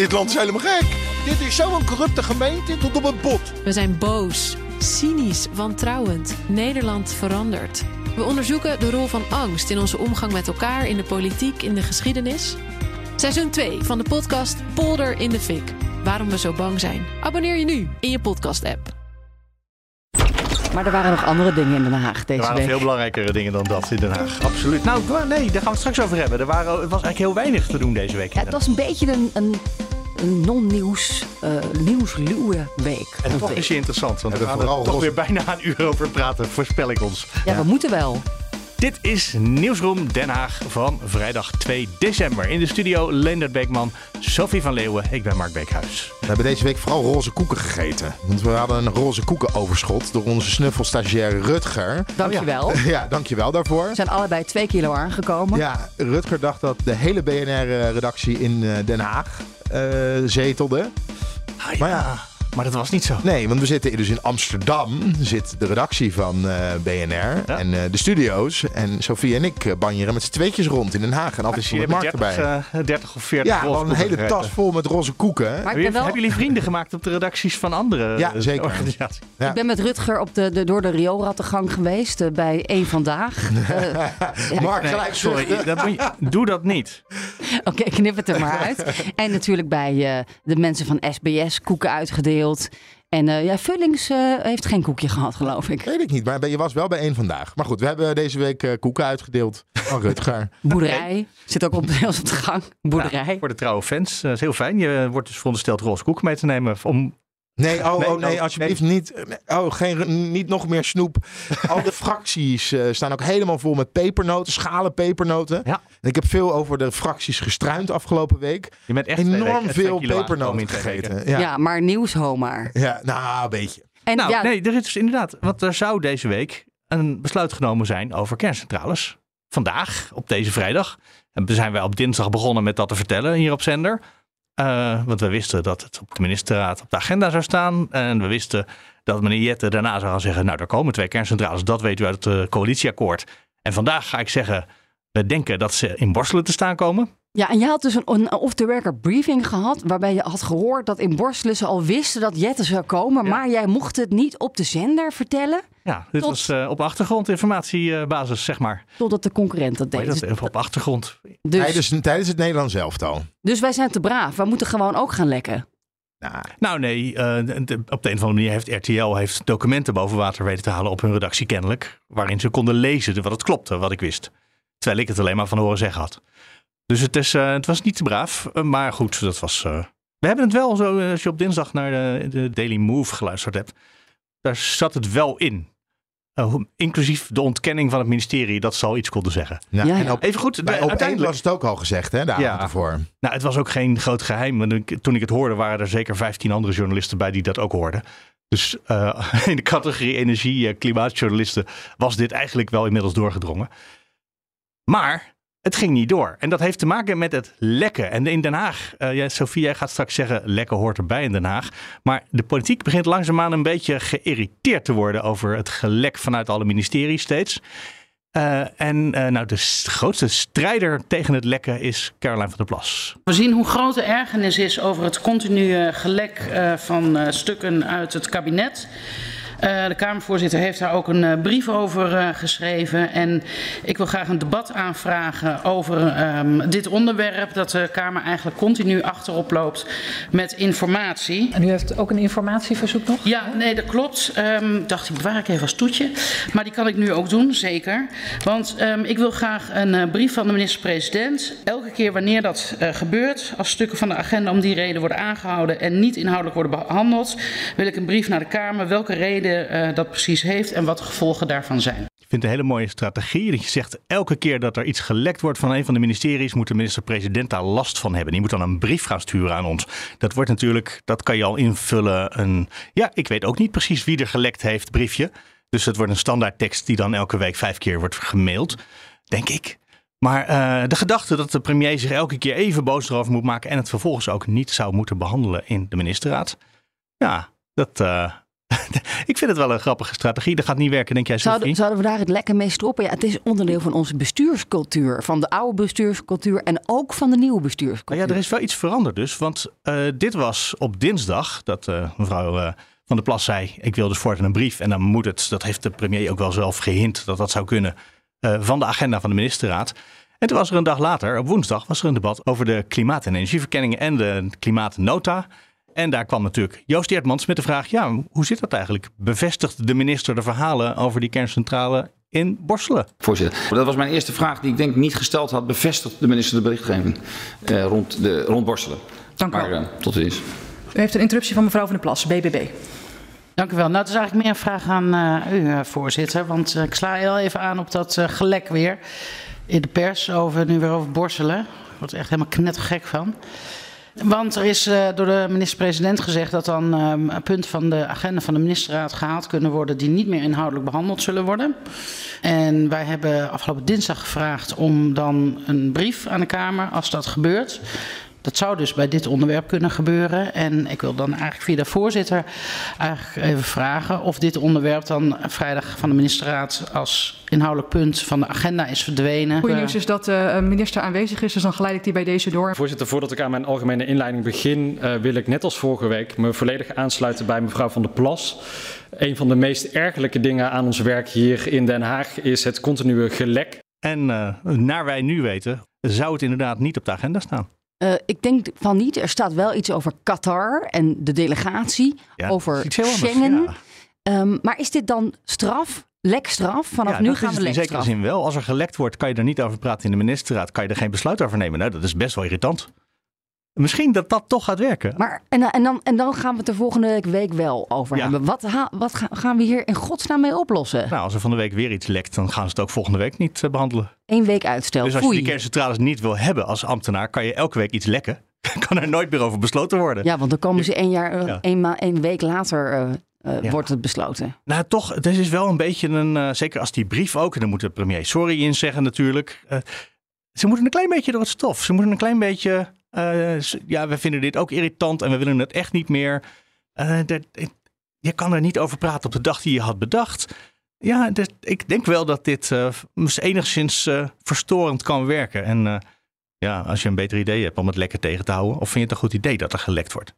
Dit land is helemaal gek. Dit is zo'n corrupte gemeente tot op het bot. We zijn boos, cynisch, wantrouwend. Nederland verandert. We onderzoeken de rol van angst in onze omgang met elkaar, in de politiek, in de geschiedenis. Seizoen 2 van de podcast Polder in de Fik. Waarom we zo bang zijn. Abonneer je nu in je podcast-app. Maar er waren nog andere dingen in Den Haag deze Er waren week. veel belangrijkere dingen dan dat in Den Haag. Absoluut. Nou, nee, daar gaan we het straks over hebben. Er waren, het was eigenlijk heel weinig te doen deze week. Ja, het was een beetje een, een, een non-nieuws, eh nieuwsluwe week. En toch Week. is je interessant, want we gaan er toch weer bijna een uur over praten, voorspel ik ons. Ja, we moeten wel. Dit is Nieuwsroom Den Haag van vrijdag 2 december. In de studio Leendert Beekman, Sophie van Leeuwen, ik ben Mark Beekhuis. We hebben deze week vooral roze koeken gegeten. Want we hadden een roze koekenoverschot door onze snuffelstagiair Rutger. Dankjewel. Ja, dankjewel daarvoor. We zijn allebei twee kilo aangekomen. Ja, Rutger dacht dat de hele BNR-redactie in eh, Den Haag zetelde. Ah, Maar ja. Maar dat was niet zo. Nee, want we zitten dus in Amsterdam. Zit de redactie van eh, BNR Ja. en eh, de studio's. En Sophie en ik eh, banjeren met z'n tweetjes rond in Den Haag. En af en Dus toe je met hebt Mark 30, erbij. eh, 30 of 40 Ja, gewoon een hele tas vol met roze koeken. Maar Hebben, ben jullie- wel... hebben jullie vrienden gemaakt op de redacties van andere Ja, zeker. organisaties? Ja. Ik ben met Rutger op de, de, door de rioolrattengang geweest bij één Vandaag. Mark, Nee, gelijk sorry, dat moet je- doe dat niet. Oké, knip het er maar uit. En natuurlijk bij eh, de mensen van SBS koeken uitgedeeld. En eh, ja, Vullings eh, heeft geen koekje gehad, geloof ik. Weet ik niet, maar je was wel bij één vandaag. Maar goed, we hebben deze week eh, koeken uitgedeeld van Rutger. Boerderij. Zit ook op, op de gang. Boerderij. Ja, voor de trouwe fans, dat is heel fijn. Je wordt dus verondersteld roze koek mee te nemen om Nee, oh Nee, oh, nee oh, alsjeblieft niet. Oh, geen, niet nog meer snoep. Al de fracties eh, staan ook helemaal vol met pepernoten, schalen pepernoten. Ja. En ik heb veel over de fracties gestruind afgelopen week. Je bent echt twee Enorm veel pepernoten gegeten. Ja. Ja. maar nieuws homaar. Ja, nou, een beetje. En Nou, ja, nee, er is dus inderdaad, want er zou deze week een besluit genomen zijn over kerncentrales. Vandaag, op deze vrijdag. En we zijn wij op dinsdag begonnen met dat te vertellen hier op zender. Eh, want we wisten dat het op de ministerraad op de agenda zou staan. En we wisten dat meneer Jette daarna zou gaan zeggen... nou, er komen twee kerncentrales, dat weten we uit het eh, coalitieakkoord. En vandaag ga ik zeggen, we denken dat ze in Borselen te staan komen. Ja, en je had dus een, een off-the-record briefing gehad. waarbij je had gehoord dat in Borstelen ze al wisten dat Jette zou komen. Ja. maar jij mocht het niet op de zender vertellen. Ja, dit Tot- was eh, op achtergrondinformatiebasis, zeg maar. totdat de concurrent dat deed. dat? Even op achtergrond. dus, Tijdens, tijdens het Nederlands elftal. dus wij zijn te braaf. We moeten gewoon ook gaan lekken. Nou, Nou nee, eh, op de een of andere manier heeft RTL heeft documenten boven water weten te halen op hun redactie kennelijk. Waarin ze konden lezen wat het klopte, wat ik wist. Terwijl ik het alleen maar van horen zeggen had. Dus het, is, eh, het was niet te braaf. eh, maar goed, dat was... eh, we hebben het wel zo, als je op dinsdag naar de, de Daily Move geluisterd hebt. Daar zat het wel in. Eh, inclusief de ontkenning van het ministerie dat ze al iets konden zeggen. Ja, en ja. op, Even goed, de- uiteindelijk... was het ook al gezegd, hè, de Ja. avond ervoor. Nou, het was ook geen groot geheim. want ik- Toen ik het hoorde, waren er zeker 15 andere journalisten bij die dat ook hoorden. Dus eh, in de categorie energie, eh, klimaatjournalisten was dit eigenlijk wel inmiddels doorgedrongen. Maar het ging niet door. En dat heeft te maken met het lekken. En in Den Haag, eh ja, Sofie, jij gaat straks zeggen, lekken hoort erbij in Den Haag. Maar de politiek begint langzaamaan een beetje geïrriteerd te worden over het gelek vanuit alle ministeries steeds. Eh, en eh, nou, de grootste strijder tegen het lekken is Caroline van der Plas. We zien hoe groot de ergernis is over het continue gelek eh, van eh, stukken uit het kabinet. Eh, de Kamervoorzitter heeft daar ook een eh, brief over eh, geschreven. En ik wil graag een debat aanvragen over ehm, dit onderwerp. Dat de Kamer eigenlijk continu achterop loopt met informatie. En u heeft ook een informatieverzoek nog? Ja, nee, dat klopt. Ehm dacht ik, bewaar ik even als toetje. Maar die kan ik nu ook doen, zeker. Want ehm, ik wil graag een brief van de minister-president. Elke keer wanneer dat gebeurt, als stukken van de agenda om die reden worden aangehouden en niet inhoudelijk worden behandeld, wil ik een brief naar de Kamer welke reden eh, dat precies heeft en wat de gevolgen daarvan zijn. Ik vind het een hele mooie strategie. Dat je zegt, elke keer dat er iets gelekt wordt van een van de ministeries, moet de minister-president daar last van hebben. Die moet dan een brief gaan sturen aan ons. Dat wordt natuurlijk, dat kan je al invullen. Een, ja, ik weet ook niet precies wie er gelekt heeft, briefje. Dus het wordt een standaard tekst die dan elke week vijf keer wordt gemaild, denk ik. Maar eh, de gedachte dat de premier zich elke keer even boos erover moet maken en het vervolgens ook niet zou moeten behandelen in de ministerraad. Ja, dat, eh, ik vind het wel een grappige strategie. Dat gaat niet werken, denk jij, Zouden, Sophie? zouden we daar het lekker mee stoppen? Ja, het is onderdeel van onze bestuurscultuur. Van de oude bestuurscultuur en ook van de nieuwe Nou bestuurscultuur. ja, er is wel iets veranderd dus. Want eh, dit was op dinsdag dat eh, mevrouw eh, Van der Plas zei... ik wil dus voortaan een brief en dan moet het... dat heeft de premier ook wel zelf gehint dat dat zou kunnen... van de agenda van de ministerraad. En toen was er een dag later, op woensdag, was er een debat... over de klimaat- en energieverkenningen en de klimaatnota... En daar kwam natuurlijk Joost Eertmans met de vraag: ja, hoe zit dat eigenlijk? Bevestigt de minister de verhalen over die kerncentrale in Borselen? Voorzitter, dat was mijn eerste vraag die ik denk niet gesteld had. Bevestigt de minister de berichtgeving eh, rond, de, rond Borselen? Dank u Maar wel. eh, tot ziens. U heeft een interruptie van mevrouw van der Plas, BBB. Dank u wel. Nou, het is eigenlijk meer een vraag aan eh, u, eh, voorzitter. Want ik sla heel even aan op dat eh, gelek weer in de pers over, nu weer over Borselen. Ik word er echt helemaal knettergek van. Want er is eh, door de minister-president gezegd dat dan eh, punten van de agenda van de ministerraad gehaald kunnen worden die niet meer inhoudelijk behandeld zullen worden. En wij hebben afgelopen dinsdag gevraagd om dan een brief aan de Kamer als dat gebeurt. Dat zou dus bij dit onderwerp kunnen gebeuren. En ik wil dan eigenlijk via de voorzitter eigenlijk even vragen of dit onderwerp dan vrijdag van de ministerraad als inhoudelijk punt van de agenda is verdwenen. Goeie nieuws is dat de minister aanwezig is, dus dan geleid ik die bij deze door. Voorzitter, voordat ik aan mijn algemene inleiding begin, uh, wil ik net als vorige week me volledig aansluiten bij mevrouw Van der Plas. Een van de meest ergelijke dingen aan ons werk hier in Den Haag is het continue gelek. En uh, naar wij nu weten, zou het inderdaad niet op de agenda staan. Uh, ik denk van niet. Er staat wel iets over Qatar en de delegatie, Ja, over anders, Schengen. ja. Um, maar is dit dan straf? Lekstraf? Vanaf Ja, nu gaan we het in zekere lekstraf. zin wel. Als er gelekt wordt, kan je er niet over praten in de ministerraad. Kan je er geen besluit over nemen. Nou, dat is best wel irritant. Misschien dat dat toch gaat werken. Maar, en, en, dan, en dan gaan we het er volgende week wel over Ja. hebben. Wat, ha- wat ga- gaan we hier in godsnaam mee oplossen? Nou, als er van de week weer iets lekt, dan gaan ze het ook volgende week niet eh, behandelen. Eén week uitstel. Dus als je die kerncentrales niet wil hebben als ambtenaar, kan je elke week iets lekken. kan er nooit meer over besloten worden. Ja, want dan komen ze één, jaar, eh, Ja. één, ma- één week later eh, Ja. wordt het besloten. Nou, toch, het is wel een beetje een. zeker als die brief ook. En dan moet de premier sorry in zeggen, natuurlijk. ze moeten een klein beetje door het stof. Ze moeten een klein beetje. Eh, ja, we vinden dit ook irritant en we willen het echt niet meer. Eh, dat- je kan er niet over praten op de dag die je had bedacht. Ja, ik denk wel dat dit eh, enigszins verstorend kan werken. En ja, als je een beter idee hebt om het lekker tegen te houden. Of vind je het een goed idee dat er gelekt wordt?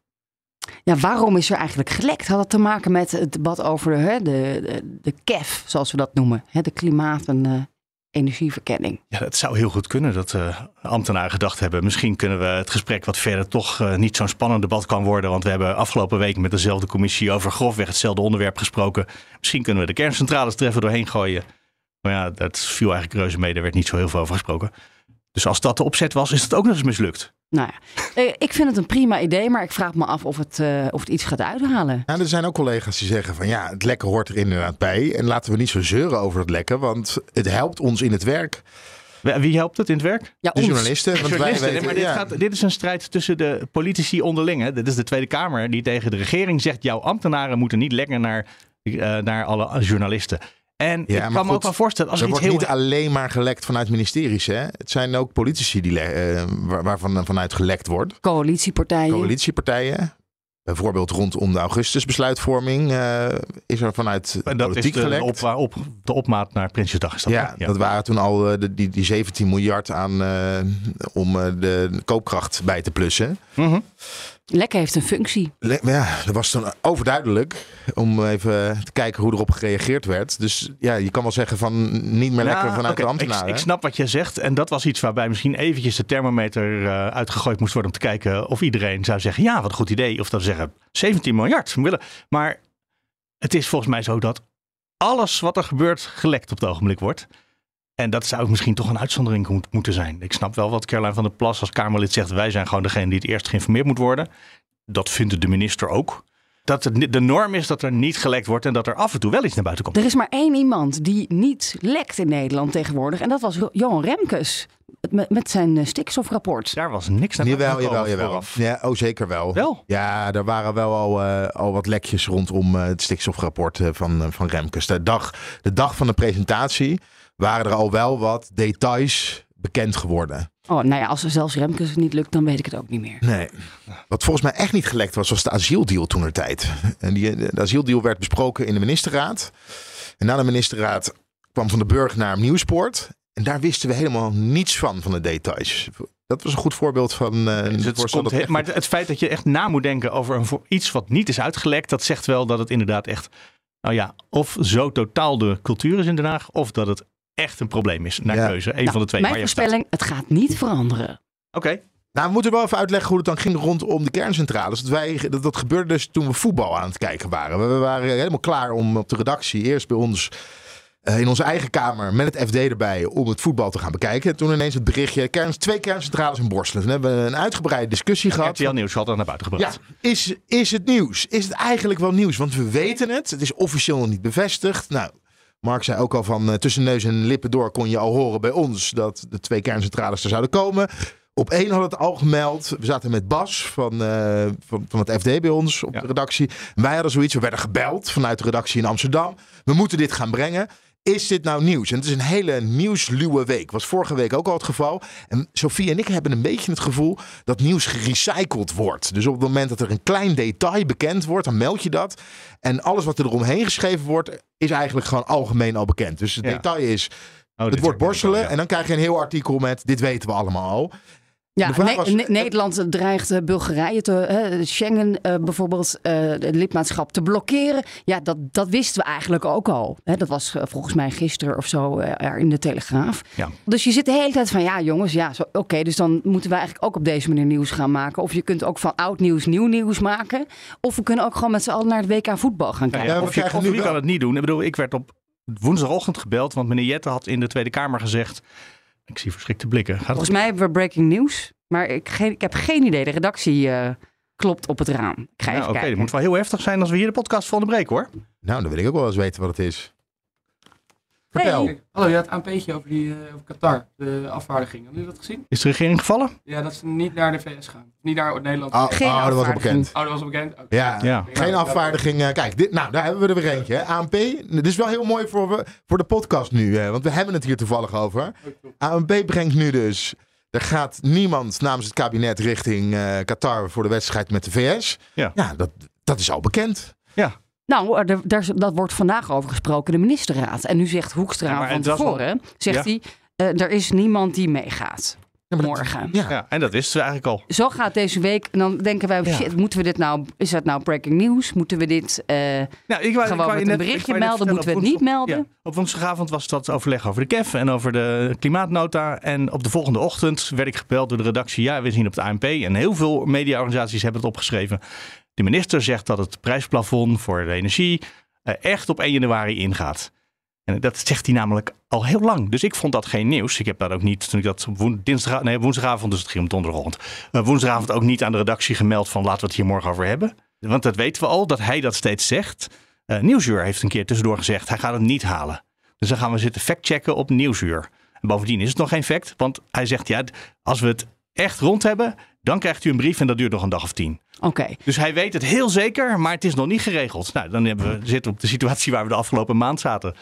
Ja, waarom is er eigenlijk gelekt? Had dat te maken met het debat over hè, de, de, de KEF, zoals we dat noemen. De klimaat- en energieverkenning. Ja, dat zou heel goed kunnen dat eh, ambtenaren gedacht hebben. Misschien kunnen we het gesprek wat verder toch eh, niet zo'n spannend debat kan worden. Want we hebben afgelopen week met dezelfde commissie over grofweg hetzelfde onderwerp gesproken. Misschien kunnen we de kerncentrales er even doorheen gooien. Maar ja, dat viel eigenlijk reuze mee. Daar werd niet zo heel veel over gesproken. Dus als dat de opzet was, is het ook nog eens mislukt. Nou ja, eh, ik vind het een prima idee, maar ik vraag me af of het, eh, of het iets gaat uithalen. Ja, er zijn ook collega's die zeggen van ja, het lekken hoort er inderdaad bij. En laten we niet zo zeuren over het lekken, want het helpt ons in het werk. Wie wie helpt het in het werk? Ja, De ons. journalisten. Want wij weten, maar dit, ja, gaat, dit is een strijd tussen de politici onderling. Hè. Dit is de Tweede Kamer die tegen de regering zegt... jouw ambtenaren moeten niet lekker naar, eh, naar alle journalisten. En Ja, ik maar kan me goed, ook wel voorstellen... als er er iets wordt heel niet alleen maar gelekt vanuit ministeries. Hè? Het zijn ook politici die eh, waar- waarvan vanuit gelekt wordt. Coalitiepartijen. Coalitiepartijen. Bijvoorbeeld rondom de augustusbesluitvorming eh, is er vanuit En dat is politiek de, gelekt. op, op, de opmaat naar Prinsjesdag. Is dat, ja, dat waren toen al eh, de, die, die 17 miljard aan eh, om eh, de koopkracht bij te plussen. Mhm. Lekker heeft een functie. Le- ja, dat was toen overduidelijk om even te kijken hoe erop gereageerd werd. Dus ja, je kan wel zeggen van niet meer lekker Ja, vanuit oké, de ambtenaren. Ik, ik snap wat je zegt. En dat was iets waarbij misschien eventjes de thermometer eh, uitgegooid moest worden om te kijken of iedereen zou zeggen, ja, wat een goed idee. Of dat ze zeggen, 17 miljard. we willen. Maar het is volgens mij zo dat alles wat er gebeurt gelekt op het ogenblik wordt. En dat zou misschien toch een uitzondering moet- moeten zijn. Ik snap wel wat Caroline van der Plas als Kamerlid zegt. Wij zijn gewoon degene die het eerst geïnformeerd moet worden. Dat vindt de minister ook. Dat het, de norm is dat er niet gelekt wordt en dat er af en toe wel iets naar buiten komt. Er is maar één iemand die niet lekt in Nederland tegenwoordig. En dat was Johan Remkes. Met, met zijn eh, stikstofrapport. Daar was niks naar Jawel, buiten jawel, gekomen jawel. vooraf. Ja, oh, zeker wel. Wel? Ja, er waren wel al, eh, al wat lekjes rondom eh, het stikstofrapport eh, van, van Remkes. De dag, de dag van de presentatie waren er al wel wat details bekend geworden. Oh, nou ja, als er zelfs Remkes het niet lukt, dan weet ik het ook niet meer. Nee. Wat volgens mij echt niet gelekt was, was de asieldeal toen er tijd. En die, de asieldeal werd besproken in de ministerraad. En na de ministerraad kwam Van de Burg naar Nieuwspoort. En daar wisten we helemaal niets van, van de details. Dat was een goed voorbeeld van uh, Dus het voorstel komt dat echt- maar het feit dat je echt na moet denken over een, voor iets wat niet is uitgelekt, dat zegt wel dat het inderdaad echt, nou ja, of zo totaal de cultuur is in Den Haag, of dat het echt een probleem is naar Ja. keuze. Een Nou, van de twee. Mijn voorspelling, het gaat niet veranderen. Oké. Nou, we moeten wel even uitleggen hoe het dan ging rondom de kerncentrales. Dat, wij, dat, dat gebeurde dus toen we voetbal aan het kijken waren. We, we waren helemaal klaar om op de redactie, eerst bij ons eh, in onze eigen kamer met het FD erbij, om het voetbal te gaan bekijken. En toen ineens het berichtje, kern, twee kerncentrales in Borselen. Toen hebben we een uitgebreide discussie gehad. RTL Nieuws had dat naar buiten Ja, gebracht. is, is het nieuws? Is het eigenlijk wel nieuws? Want we weten het. Het is officieel nog niet bevestigd. Nou, Mark zei ook al van eh, tussen neus en lippen door kon je al horen bij ons dat de twee kerncentrales er zouden komen. Op één had het al gemeld. We zaten met Bas van, eh, van, van het FD bij ons op Ja. de redactie. En wij hadden zoiets. We werden gebeld vanuit de redactie in Amsterdam. We moeten dit gaan brengen. Is dit nou nieuws? En het is een hele nieuwsluwe week. Was vorige week ook al het geval. En Sofie en ik hebben een beetje het gevoel dat nieuws gerecycled wordt. Dus op het moment dat er een klein detail bekend wordt, dan meld je dat. En alles wat er eromheen geschreven wordt, is eigenlijk gewoon algemeen al bekend. Dus het Ja. detail is, Oh, het wordt borstelen. ja. En dan krijg je een heel artikel met, dit weten we allemaal al. Ja, Ne- was- Ne- Nederland dreigt eh, Bulgarije, te, hè, Schengen eh, bijvoorbeeld, eh, het lidmaatschap te blokkeren. Ja, dat, dat wisten we eigenlijk ook al. Hè, dat was eh, volgens mij gisteren of zo eh, er in de Telegraaf. Ja. Dus je zit de hele tijd van, ja jongens, ja, zo- oké, dus dan moeten we eigenlijk ook op deze manier nieuws gaan maken. Of je kunt ook van oud nieuws nieuw nieuws maken. Of we kunnen ook gewoon met z'n allen naar het WK voetbal gaan kijken. ja, of je, of wel- kan het niet doen? Ik bedoel, ik werd op woensdagochtend gebeld, want meneer Jette had in de Tweede Kamer gezegd. Ik zie verschrikte blikken. Gaat Volgens het? mij hebben we breaking news. Maar ik, geen, ik heb geen idee. De redactie eh, klopt op het raam. Ik ga even Oké, kijken. dat moet wel heel heftig zijn als we hier de podcast van onderbreken hoor. Nou, dan wil ik ook wel eens weten wat het is. Vertel. Hey. Hallo, je had een beetje over, die, eh, over Qatar, de afvaardiging. Hebben jullie dat gezien? Is de regering gevallen? Ja, dat ze niet naar de VS gaan. Niet naar Nederland. Oh, Geen oh, dat was al bekend. Oh, dat was al bekend? Ja, Ja. geen afvaardiging. eh, Kijk, dit, nou, daar hebben we er weer eentje. Hè. ANP, dit is wel heel mooi voor, we- voor de podcast nu. eh, want we hebben het hier toevallig over. ANP brengt nu dus... Er gaat niemand namens het kabinet richting eh, Qatar voor de wedstrijd met de VS. Ja. ja dat, dat is al bekend. Nou, er, daar, dat wordt vandaag over gesproken, de ministerraad. En nu zegt Hoekstra Ja, van wel- tevoren, zegt Ja. hij, eh, er is niemand die meegaat Ja, maar dat- morgen. Ja. En dat wisten we eigenlijk al. Zo gaat deze week. En dan denken wij, Ja. shit, moeten we dit nou, is dat nou breaking news? Moeten we dit, eh, Nou, ik wou, ik Gewoon wou met je een berichtje ik melden, moeten we het niet melden? Ja, op woensdagavond was dat overleg over de KEF en over de klimaatnota. En op de volgende ochtend werd ik gebeld door de redactie. Ja, we zien op de ANP en heel veel mediaorganisaties hebben het opgeschreven. De minister zegt dat het prijsplafond voor de energie eh, echt op 1 januari ingaat. En dat zegt hij namelijk al heel lang. Dus ik vond dat geen nieuws. Ik heb dat ook niet, toen ik dat dinsdag, nee, woensdagavond, dus het ging om donderdagochtend. eh, woensdagavond ook niet aan de redactie gemeld van laten we het hier morgen over hebben. Want dat weten we al, dat hij dat steeds zegt. Eh Nieuwsuur heeft een keer tussendoor gezegd, hij gaat het niet halen. Dus dan gaan we zitten factchecken op Nieuwsuur. En bovendien is het nog geen fact, want hij zegt, ja, als we het echt rond hebben, dan krijgt u een brief en dat duurt nog een dag of tien. Oké. Dus hij weet het heel zeker, maar het is nog niet geregeld. Nou, dan hebben we, zitten we op de situatie waar we de afgelopen maand zaten.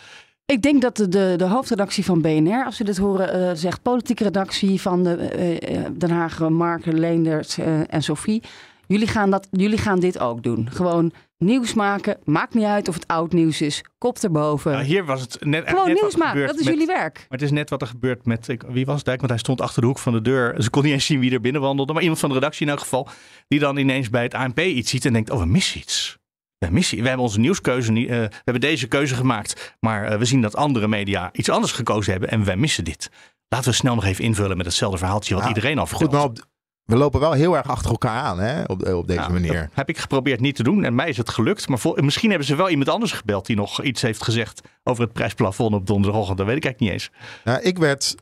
Ik denk dat de, de, hoofdredactie van BNR, als we dit horen, eh, zegt politieke redactie van de, eh, eh, Den Haag, Mark, Leendert en Sophie. Jullie gaan, dat, jullie gaan dit ook doen. Gewoon nieuws maken. Maakt niet uit of het oud nieuws is. Kop erboven. Nou, hier was het net, Gewoon net nieuws maken. Dat is met- jullie werk. Maar het is net wat er gebeurt met, ik- wie was het eigenlijk? Want hij stond achter de hoek van de deur. Ze kon niet eens zien wie er binnen wandelde. Maar iemand van de redactie in elk geval. Die dan ineens bij het ANP iets ziet en denkt, oh we missen iets. We, missen, we hebben onze nieuwskeuze niet, eh, we hebben deze keuze gemaakt. Maar eh, we zien dat andere media iets anders gekozen hebben en wij missen dit. Laten we snel nog even invullen met hetzelfde verhaaltje wat iedereen al vertelt. Goed, maar op, we lopen wel heel erg achter elkaar aan hè, op, op deze Nou, manier. dat heb ik geprobeerd niet te doen en mij is het gelukt. Maar misschien hebben ze wel iemand anders gebeld die nog iets heeft gezegd over het prijsplafond op donderdagochtend. Dat weet ik eigenlijk niet eens. Nou, ik werd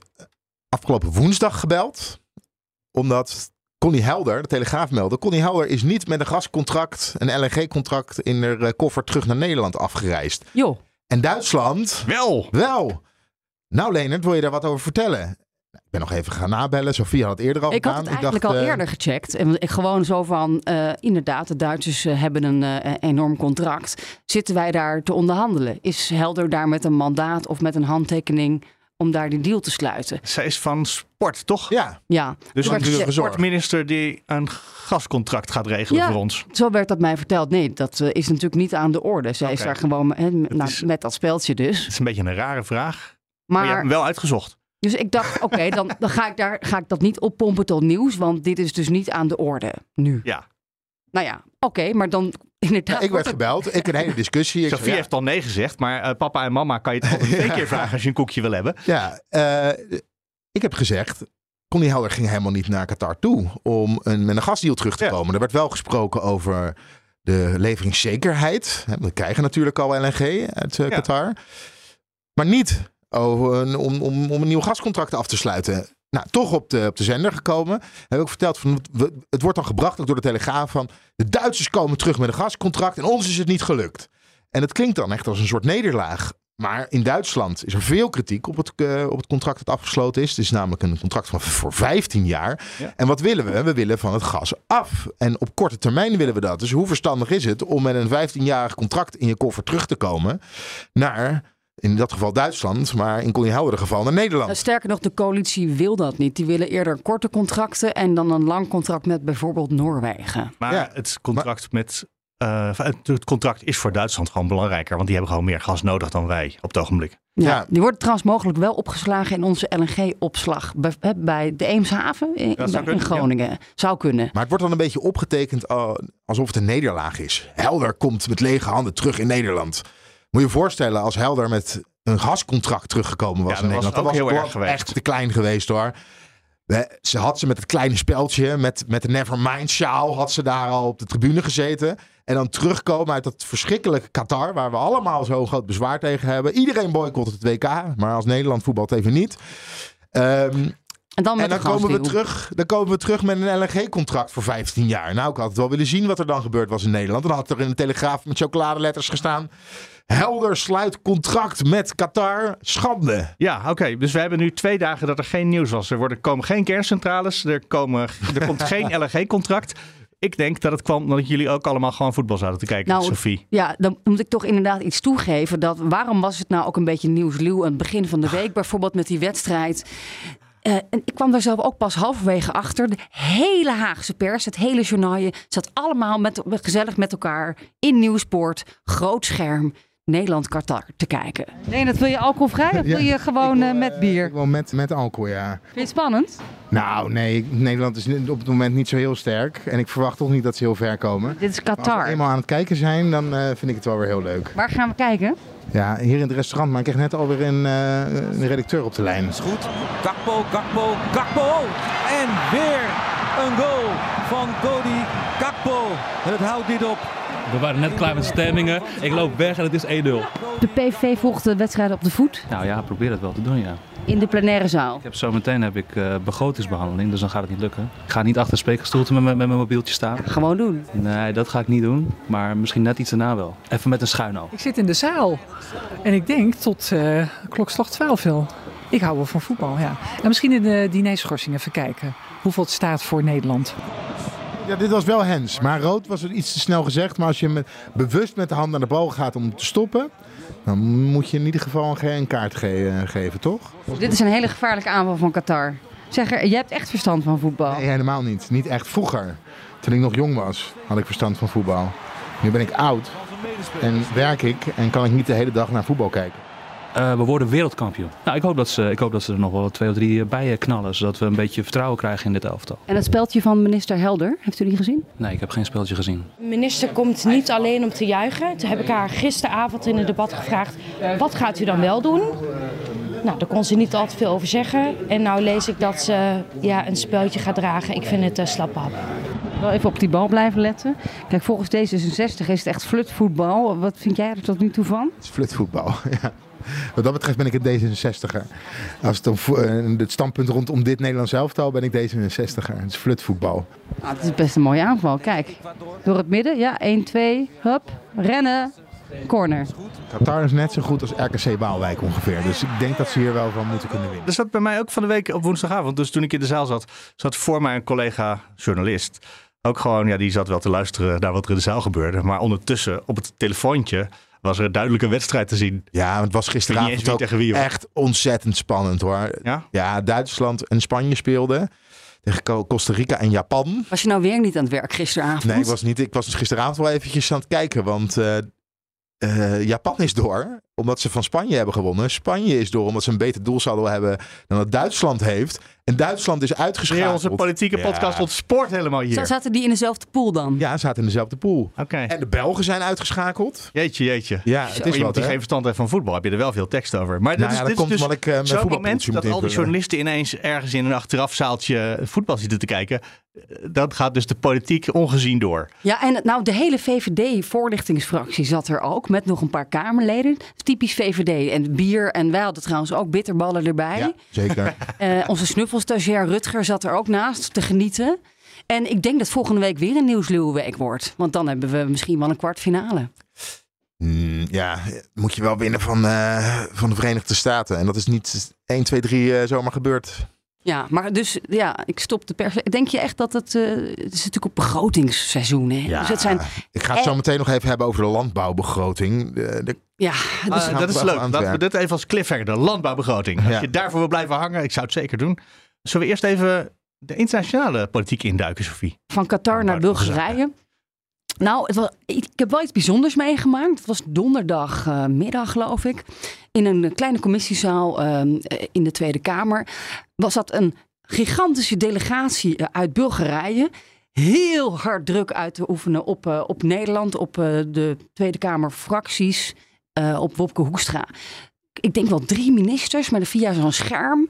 afgelopen woensdag gebeld. Omdat Connie Helder, de Telegraaf meldde. Connie Helder is niet met een gascontract, een LNG-contract in haar eh, koffer terug naar Nederland afgereisd. Joh, En Duitsland Wel! wel. Nou Leonard, wil je daar wat over vertellen? Nou, Ik ben nog even gaan nabellen. Sofie had het eerder al ik had het eigenlijk dacht, al eh, eerder gecheckt. En ik gewoon zo van, eh, inderdaad, de Duitsers eh, hebben een eh, enorm contract. Zitten wij daar te onderhandelen? Is Helder daar met een mandaat of met een handtekening om daar die deal te sluiten. Zij is van sport, toch? Ja. Ja, Dus een sportminister die een gascontract gaat regelen Ja. voor ons. Zo werd dat mij verteld. Nee, dat is natuurlijk niet aan de orde. Zij is daar gewoon nou, is- met dat speeltje dus. Het is een beetje een rare vraag. Maar, je hebt Maar, hem wel uitgezocht. Dus ik dacht, oké, dan, dan ga, ik daar, ga ik dat niet oppompen tot nieuws. Want dit is dus niet aan de orde nu. Ja. Nou ja, oké, maar dan inderdaad. Ja, ik werd gebeld. Ik een hele discussie. Sophie zei, ja, heeft al nee gezegd, maar eh, papa en mama kan je het altijd twee keer vragen als je een koekje wil hebben. Ja, eh, ik heb gezegd. Connie Helder ging helemaal niet naar Qatar toe om een, met een gasdeal terug te Ja. komen. Er werd wel gesproken over de leveringszekerheid. We krijgen natuurlijk al LNG uit eh, Ja. Qatar. Maar niet over een- om, om, om een nieuw gascontract af te sluiten. Nou, toch op de, op de zender gekomen. Heb ik ook verteld, van, het wordt dan gebracht ook door de Telegraaf van... de Duitsers komen terug met een gascontract en ons is het niet gelukt. En het klinkt dan echt als een soort nederlaag. Maar in Duitsland is er veel kritiek op het, eh, op het contract dat afgesloten is. Het is namelijk een contract van voor 15 jaar. Ja. En wat willen we? We willen van het gas af. En op korte termijn willen we dat. Dus hoe verstandig is het om met een 15-jarig contract in je koffer terug te komen naar, in dat geval Duitsland, maar in Connie Houwer geval naar Nederland. Nou, sterker nog, de coalitie wil dat niet. Die willen eerder korte contracten en dan een lang contract met bijvoorbeeld Noorwegen. Maar Ja, het contract met. eh, het- contract is voor Duitsland gewoon belangrijker, want die hebben gewoon meer gas nodig dan wij op het ogenblik. Ja, Ja. Die wordt trouwens mogelijk wel opgeslagen in onze LNG-opslag bij, de Eemshaven in, Dat zou in kunnen, Groningen. Zou kunnen. Maar het wordt dan een beetje opgetekend eh, alsof het een nederlaag is. Helder komt met lege handen terug in Nederland. Moet je je voorstellen als Helder met een gascontract teruggekomen was Ja, in dat was Nederland. ook heel erg geweest. echt te klein geweest hoor. Ze had ze met het kleine speldje, met, met de Nevermind sjaal, had ze daar al op de tribune gezeten. En dan terugkomen uit dat verschrikkelijke Qatar, waar we allemaal zo groot bezwaar tegen hebben. Iedereen boycott het WK, maar als Nederland voetbalt even niet. Ehm, En dan met en dan komen, we terug, dan komen we terug met een LNG-contract voor 15 jaar. Nou, ik had het wel willen zien wat er dan gebeurd was in Nederland. Dan had er in de Telegraaf met chocoladeletters gestaan. Helder sluit contract met Qatar. Schande. Ja, oké. Dus we hebben nu twee dagen dat er geen nieuws was. Er worden, komen geen kerncentrales, er, komen, er komt geen LNG-contract. Ik denk dat het kwam omdat jullie ook allemaal gewoon voetbal zaten te kijken, Nou, Sophie. Ja, dan moet ik toch inderdaad iets toegeven. Dat, waarom was het nou ook een beetje nieuwsluw aan het begin van de week? Bijvoorbeeld met die wedstrijd. Eh, en ik kwam daar zelf ook pas halverwege achter. De hele Haagse pers, het hele journaal zat allemaal met, gezellig met elkaar in Nieuwsport, groot scherm, Nederland-Qatar te kijken. Nee, dat wil je alcoholvrij of wil je gewoon eh, met bier? Gewoon met, met alcohol, ja. Vind je het spannend? Nou, nee, Nederland is op het moment niet zo heel sterk. En ik verwacht toch niet dat ze heel ver komen. Dit is Maar als we Qatar. eenmaal aan het kijken zijn, dan eh, vind ik het wel weer heel leuk. Waar gaan we kijken? Ja, hier in het restaurant, maar ik kreeg net alweer een, eh, een redacteur op de lijn. is goed. Gakpo, Gakpo, Gakpo. En weer een goal van Cody Gakpo. Het houdt niet op. We waren net klaar met de stemmingen. Ik loop weg en het is 1-0. De PVV volgt de wedstrijd op de voet Nou ja, probeer het wel te doen, ja. in de plenaire zaal. Ik heb zometeen heb ik eh, begrotingsbehandeling, dus dan gaat het niet lukken. Ik ga niet achter de spreekgestoelte met, mijn- met mijn mobieltje staan. Gewoon doen. Nee, dat ga ik niet doen. Maar misschien net iets daarna wel. Even met een schuin. Ik zit in de zaal en ik denk tot eh klokslag 12 wel. Ik hou wel van voetbal, ja. En misschien in de dinerschorsing even kijken hoeveel het staat voor Nederland. Ja, dit was wel hens. Maar rood was het iets te snel gezegd. Maar als je met, bewust met de hand naar de bal gaat om te stoppen... dan moet je in ieder geval een, een kaart ge- eh, geven, toch? Dit is een hele gevaarlijke aanval van Qatar. Zeg, er, jij hebt echt verstand van voetbal. Nee, helemaal niet. Niet echt vroeger. Toen ik nog jong was, had ik verstand van voetbal. Nu ben ik oud en werk ik en kan ik niet de hele dag naar voetbal kijken. Eh, we worden wereldkampioen. Nou, ik hoop, dat ze, ik hoop dat ze er nog wel twee of drie eh, bij eh, knallen. Zodat we een beetje vertrouwen krijgen in dit elftal. En het speldje van minister Helder, heeft u die gezien? Nee, ik heb geen speeltje gezien. De minister komt niet alleen om te juichen. Toen heb ik haar gisteravond in het debat gevraagd: wat gaat u dan wel doen? Nou, daar kon ze niet al te veel over zeggen. En nou lees ik dat ze ja, een speldje gaat dragen. Ik vind het uh, slappe hap. Wel even op die bal blijven letten. Kijk, volgens D66 is het echt flutvoetbal. Wat vind jij er tot nu toe van? Het is flutvoetbal, ja. Wat dat betreft ben ik een D66er. Als het, om, eh, het standpunt rondom dit Nederlands elftal ben ik D66er. Het is flutvoetbal. Nou, het is best een mooie aanval. Kijk, door het midden. Ja, 1, 2, hup, rennen, corner. Qatar is net zo goed als RKC Waalwijk ongeveer. Dus ik denk dat ze hier wel van moeten kunnen winnen. Er zat bij mij ook van de week op woensdagavond, dus toen ik in de zaal zat, zat voor mij een collega journalist. Ook gewoon, ja, die zat wel te luisteren naar wat er in de zaal gebeurde. Maar ondertussen op het telefoontje was er een duidelijke wedstrijd te zien. Ja, het was gisteravond ook wie wie, echt ontzettend spannend hoor. Ja? Duitsland en Spanje speelden tegen Co- Costa Rica en Japan. Was je nou weer niet aan het werk gisteravond? Nee, ik was, niet, ik was dus gisteravond wel eventjes aan het kijken, want eh, eh, Japan is door omdat ze van Spanje hebben gewonnen. Spanje is door omdat ze een beter doelsaldo hebben dan dat Duitsland heeft. En Duitsland is uitgeschakeld. Weer onze politieke podcast ontspoort helemaal hier. Zaten die in dezelfde pool dan? Ja, ze zaten in dezelfde pool. Oké. En de Belgen zijn uitgeschakeld. Jeetje, jeetje. Ja, het is iemand wat, die geen verstand heeft van voetbal, heb je er wel veel tekst over. Maar Nou dat is, ja, dit dat is komt dus ik, mijn zo'n moment dat al die journalisten ineens ergens in een achterafzaaltje voetbal zitten te kijken. Eh, Dan gaat dus de politiek ongezien door. Ja, en nou, de hele VVD-voorlichtingsfractie zat er ook. Met nog een paar Kamerleden. Typisch VVD. En bier. En wij hadden trouwens ook bitterballen erbij. Ja, zeker. Eh, onze snuffelstagiair Rutger zat er ook naast te genieten. En ik denk dat volgende week weer een nieuwsluwweek wordt. Want dan hebben we misschien wel een kwartfinale. Hmm, ja, moet je wel winnen van, eh, van de Verenigde Staten. En dat is niet 1, 2, 3 eh, zomaar gebeurd. Ja, maar dus ja, ik stop de pers. Denk je echt dat het... eh, het is natuurlijk op begrotingsseizoen, hè? Ja, dus het zijn, ik ga het zo meteen nog even hebben over de landbouwbegroting. De, de, ja, dus, gaan dat is leuk. Laten we dit even als cliffhanger, de landbouwbegroting. Als Ja. je daarvoor wil blijven hangen, ik zou het zeker doen. Zullen we eerst even de internationale politiek induiken, Sophie? van Qatar naar Bulgarije. Nou, ik, heb wel iets bijzonders meegemaakt. Het was donderdagmiddag, geloof ik. In een kleine commissiezaal ehm, eh, in de Tweede Kamer. Was dat een gigantische delegatie eh, uit Bulgarije. Heel hard druk uit te oefenen op, eh, op Nederland, op eh, de Tweede Kamer fracties, eh, op Wopke Hoekstra. Ik denk wel drie ministers, maar via zo'n scherm.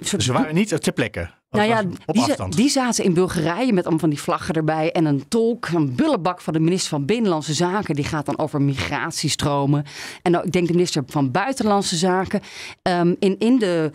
Soort Ze waren niet ter plekke. nou ja, op die, die zaten in Bulgarije met allemaal van die vlaggen erbij. En een tolk, een bullebak van de minister van Binnenlandse Zaken. Die gaat dan over migratiestromen. En nou, ik denk de minister van Buitenlandse Zaken. Ehm, in, in de,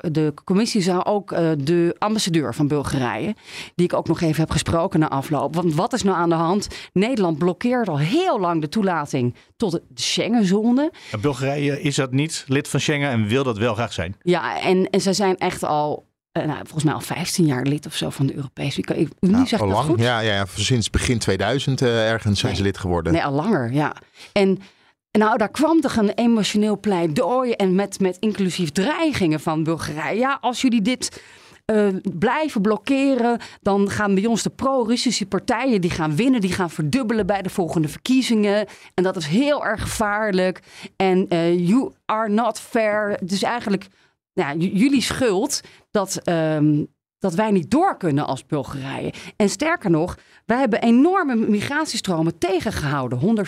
de commissie zou ook eh, de ambassadeur van Bulgarije. Die ik ook nog even heb gesproken na afloop. Want wat is nou aan de hand? Nederland blokkeert al heel lang de toelating tot de Schengenzone. En Bulgarije is dat niet lid van Schengen en wil dat wel graag zijn. Ja, en, en zij zijn echt al, eh, nou, volgens mij al 15 jaar lid of zo van de Europese Unie. Nou, zegt al dat lang. goed? Ja, ja, ja, sinds begin 2000 eh, ergens zijn ze lid geworden. Nee, al langer, ja. En nou, daar kwam toch een emotioneel pleidooi en met, met inclusief dreigingen van Bulgarije. Ja, als jullie dit eh, blijven blokkeren, dan gaan bij ons de pro-Russische partijen die gaan winnen, die gaan verdubbelen bij de volgende verkiezingen. En dat is heel erg gevaarlijk. En eh, you are not fair. Is eigenlijk jullie schuld dat, ehm, dat wij niet door kunnen als Bulgarije. En sterker nog, wij hebben enorme migratiestromen tegengehouden.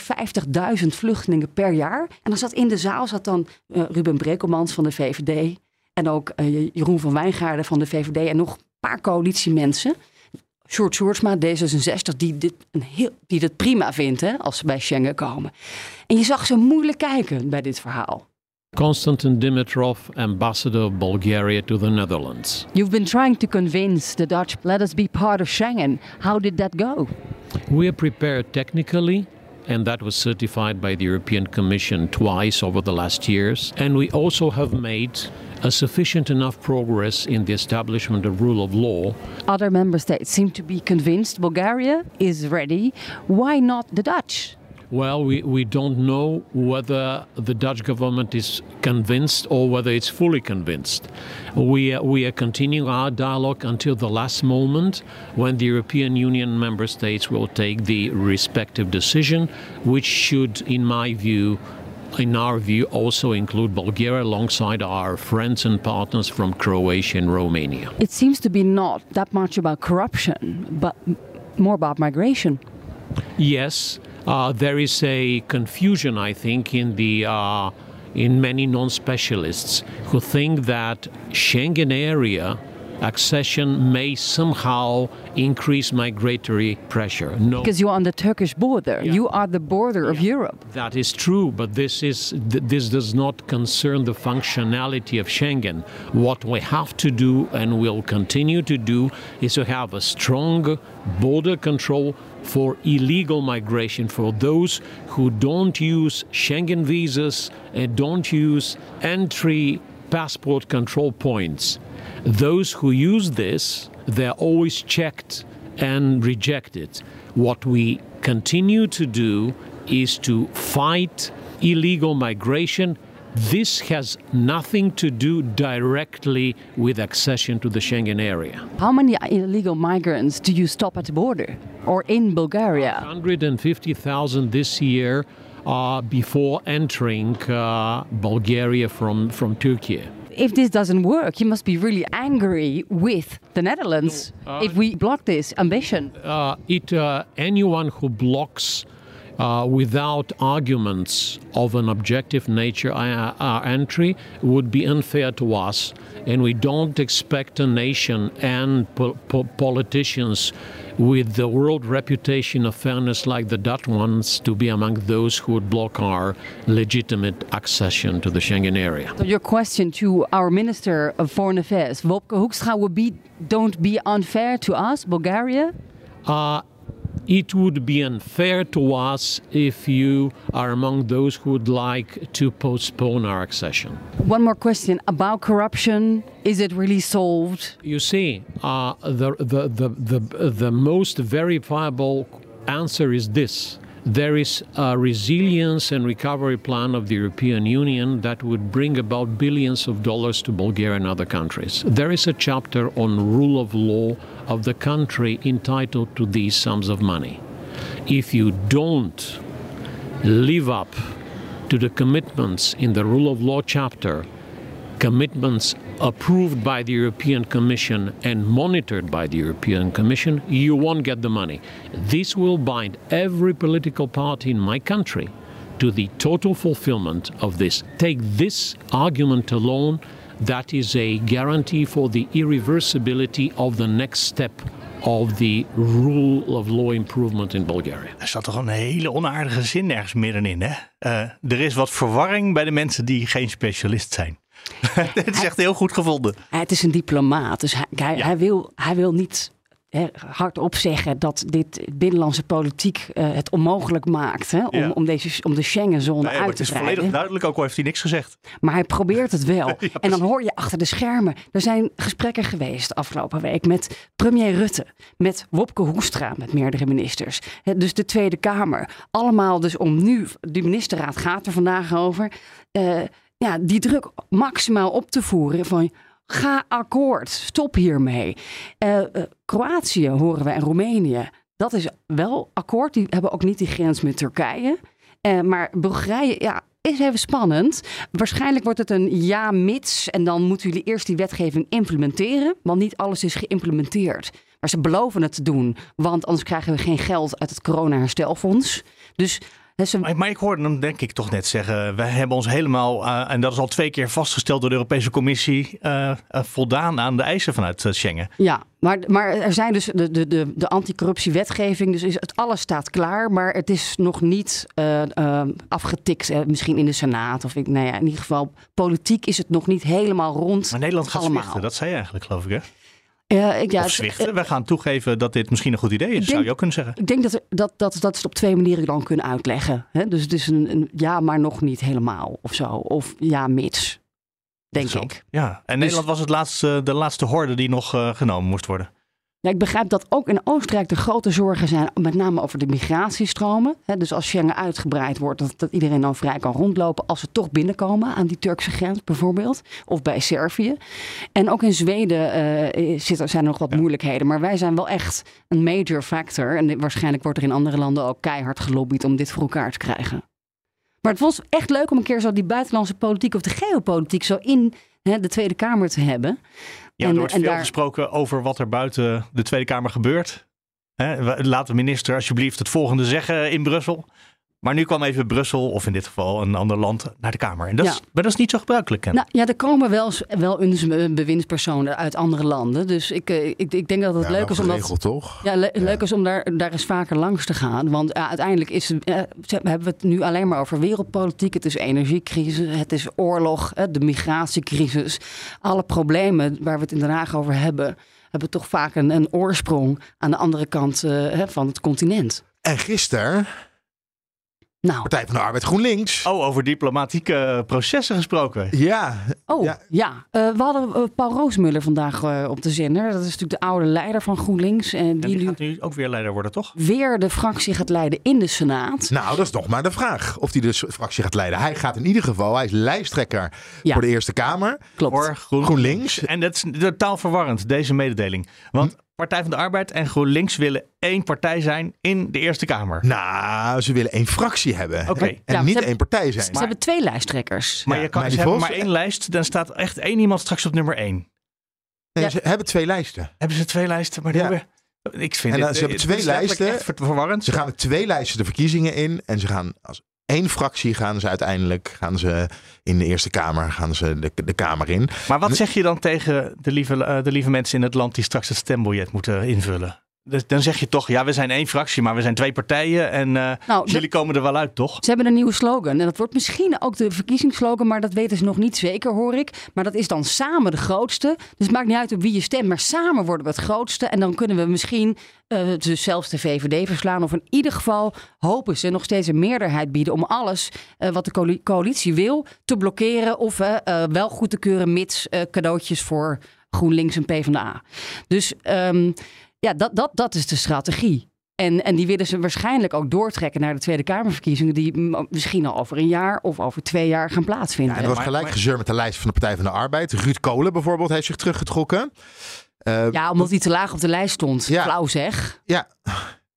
150.000 vluchtelingen per jaar. En dan zat in de zaal zat dan eh, Ruben Brekelmans van de VVD. En ook eh, Jeroen van Wijngaarden van de VVD. En nog een paar coalitiemensen. Sjoerd Sjoerdsma, D66, die dit, een heel, die prima vindt hè, als ze bij Schengen komen. En je zag ze moeilijk kijken bij dit verhaal. Konstantin Dimitrov, ambassador of Bulgaria to the Netherlands. You've been trying to convince the Dutch, let us be part of Schengen. How did that go? We are prepared technically, and that was certified by the European Commission twice over the last years. And we also have made a sufficient enough progress in the establishment of rule of law Other member states seem to be convinced Bulgaria is ready. Why not the Dutch? Well, we, we don't know whether the Dutch government is convinced or whether it's fully convinced. We, are- we are continuing our dialogue until the last moment when the European Union member states will take the respective decision, which should, in my view, in our view, also include Bulgaria alongside our friends and partners from Croatia and Romania. It seems to be not that much about corruption, but more about migration. Yes, uh, there is a confusion, I think, in the uh, in many non-specialists who think that Schengen area accession may somehow increase migratory pressure. No. Because you're on the Turkish border. You are the border of Europe. That is true, but this is th- this does not concern the functionality of Schengen. What we have to do and will continue to do is to have a strong border control for illegal migration for those who don't use Schengen visas and don't use entry passport control points. Those who use this, they're always checked and rejected. What we continue to do is to fight illegal migration. This has nothing to do directly with accession to the Schengen area. How many illegal migrants do you stop at the border or in Bulgaria? 150,000 this year uh, before entering uh, Bulgaria from, from Turkey. If this doesn't work, you must be really angry with the Netherlands uh, if we block this ambition. Uh, it uh, anyone who blocks uh, without arguments of an objective nature uh, our entry would be unfair to us, and we don't expect a nation and po- po- politicians with the world reputation of fairness like the Dutch ones to be among those who would block our legitimate accession to the Schengen area. So your question to our Minister of Foreign Affairs, Wopke Hoekstra, would be don't be unfair to us, Bulgaria? Uh, it would be unfair to us if you are among those who would like to postpone our accession. One more question about corruption. Is it really solved? You see, uh, the, the, the, the, the most verifiable answer is this. There is a resilience and recovery plan of the European Union that would bring about billions of dollars to Bulgaria and other countries. There is a chapter on rule of law of the country entitled to these sums of money. If you don't live up to the commitments in the rule of law chapter, commitments approved by the European Commission and monitored by the European Commission, you won't get the money. This will bind every political party in my country to the total fulfillment of this. Take this argument alone, that is a guarantee for the irreversibility of the next step of the rule of law improvement in Bulgaria. Er zat toch een hele onaardige zin ergens middenin, hè? Eh, er is wat verwarring bij de mensen die geen specialist zijn. Dit is echt heel goed gevonden. Het is een diplomaat, dus hij, hij, hij wil, hij wil niet hè, hardop zeggen dat dit binnenlandse politiek eh, het onmogelijk maakt hè, om, Ja. om, deze, om de Schengenzone Nee, maar uit het te is breiden. volledig duidelijk, ook al heeft hij niks gezegd. Maar hij probeert het wel. Ja, en dan hoor je achter de schermen. Er zijn gesprekken geweest afgelopen week met premier Rutte, met Wopke Hoekstra, met meerdere ministers. Hè, dus de Tweede Kamer. Allemaal dus om nu, de ministerraad gaat er vandaag over, eh, ja, die druk maximaal op te voeren van ga akkoord, stop hiermee. Eh, eh, Kroatië horen we en Roemenië. Dat is wel akkoord. Die hebben ook niet die grens met Turkije. Eh, maar Bulgarije, ja, is even spannend. Waarschijnlijk wordt het een ja mits. En dan moeten jullie eerst die wetgeving implementeren. Want niet alles is geïmplementeerd. Maar ze beloven het te doen. Want anders krijgen we geen geld uit het corona-herstelfonds. Dus ze, Maar, maar ik hoorde hem denk ik toch net zeggen, wij hebben ons helemaal, eh, en dat is al twee keer vastgesteld door de Europese Commissie, eh, eh, voldaan aan de eisen vanuit Schengen. Ja, maar, maar er zijn dus de, de, de, de anticorruptiewetgeving. Dus is het alles staat klaar. Maar het is nog niet afgetikt. misschien in de Senaat. Of ik, nou ja, in ieder geval politiek is het nog niet helemaal rond. Maar Nederland gaat allemaal. dat zei je eigenlijk geloof ik hè? Ja, ik, ja, of zwichten, we gaan toegeven dat dit misschien een goed idee is, zou je ook kunnen zeggen. Ik denk dat, dat, dat, dat ze het op twee manieren dan kunnen uitleggen. Hè? Dus het is een, een ja, maar nog niet helemaal of zo. Of ja, mits. Denk ik. Ja, en Dus- Nederland was het laatste, de laatste horde die nog eh, genomen moest worden. Ja, ik begrijp dat ook in Oostenrijk de grote zorgen zijn, met name over de migratiestromen. Dus als Schengen uitgebreid wordt, dat, dat iedereen dan vrij kan rondlopen als ze toch binnenkomen aan die Turkse grens bijvoorbeeld. Of bij Servië. En ook in Zweden eh, zit, er- zijn er nog wat moeilijkheden. Maar wij zijn wel echt een major factor. En waarschijnlijk wordt er in andere landen ook keihard gelobbyd om dit voor elkaar te krijgen. Maar het was echt leuk om een keer zo die buitenlandse politiek of de geopolitiek zo in de Tweede Kamer te hebben. Ja, er wordt veel gesproken over wat er buiten de Tweede Kamer gebeurt. Hè, laat de minister alsjeblieft het volgende zeggen in Brussel. Maar nu kwam even Brussel, of in dit geval een ander land, naar de Kamer. En dat, is, Ja. maar dat is niet zo gebruikelijk. hè? Nou ja, er komen wel, eens- wel eens bewindspersonen uit andere landen. Dus ik, eh, ik, ik denk dat het Ja, leuk is om dat. toch? Ja, le- leuk is om daar, daar eens vaker langs te gaan. Want ja, uiteindelijk is, hebben we het nu alleen maar over wereldpolitiek. Het is energiecrisis, het is oorlog, de migratiecrisis. Alle problemen waar we het in Den Haag over hebben, hebben toch vaak een, een oorsprong aan de andere kant eh, hè, van het continent. En gisteren Nou. Partij van de Arbeid GroenLinks. Oh, over diplomatieke processen gesproken. Ja. Oh, ja. Eh, we hadden eh, Paul Roosmuller vandaag eh, op de zender. Dat is natuurlijk de oude leider van GroenLinks. En En die gaat nu ook weer leider worden, toch? weer de fractie gaat leiden in de Senaat. Nou, dat is nog maar de vraag of hij de fractie gaat leiden. Hij gaat in ieder geval, hij is lijsttrekker voor de Eerste Kamer. Klopt. Voor Groen- GroenLinks. En dat is totaal verwarrend, deze mededeling. Want Partij van de Arbeid en GroenLinks willen één partij zijn in de Eerste Kamer. Nou, ze willen één fractie hebben. Oké. En Ja, niet één partij zijn. Ze hebben twee lijsttrekkers. Maar Ja, je kan, maar ze hebben maar één lijst, dan staat echt één iemand straks op nummer één. Nee, ze hebben twee lijsten. Hebben ze twee lijsten? Maar die Ja. hebben- ik vind En dan, dit- ze hebben twee lijsten. verwarrend. Ze gaan met twee lijsten de verkiezingen in. En ze gaan als één fractie gaan ze uiteindelijk gaan ze in de Eerste Kamer gaan ze de, de Kamer in. Maar wat zeg je dan tegen de lieve, eh, de lieve mensen in het land die straks het stembiljet moeten invullen? Dus dan zeg je toch, ja, we zijn één fractie, maar we zijn twee partijen en eh, Nou, jullie komen er wel uit, toch? Ze hebben een nieuwe slogan. En dat wordt misschien ook de verkiezingsslogan, maar dat weten ze nog niet zeker, hoor ik. Maar dat is dan samen de grootste. Dus het maakt niet uit op wie je stemt, maar samen worden we het grootste. En dan kunnen we misschien eh, dus zelfs de VVD verslaan. Of in ieder geval hopen ze nog steeds een meerderheid bieden om alles eh, wat de coali- coalitie wil te blokkeren. Of wel goed te keuren, mits cadeautjes voor GroenLinks en PvdA. Dus ehm, ja, dat, dat, dat is de strategie. En, en die willen ze waarschijnlijk ook doortrekken naar de Tweede Kamerverkiezingen, die misschien al over een jaar of over twee jaar gaan plaatsvinden. En er was gelijk gezeur met de lijst van de Partij van de Arbeid. Ruud Kolen bijvoorbeeld heeft zich teruggetrokken. Eh, Ja, omdat hij te laag op de lijst stond. Flauw zeg. Ja.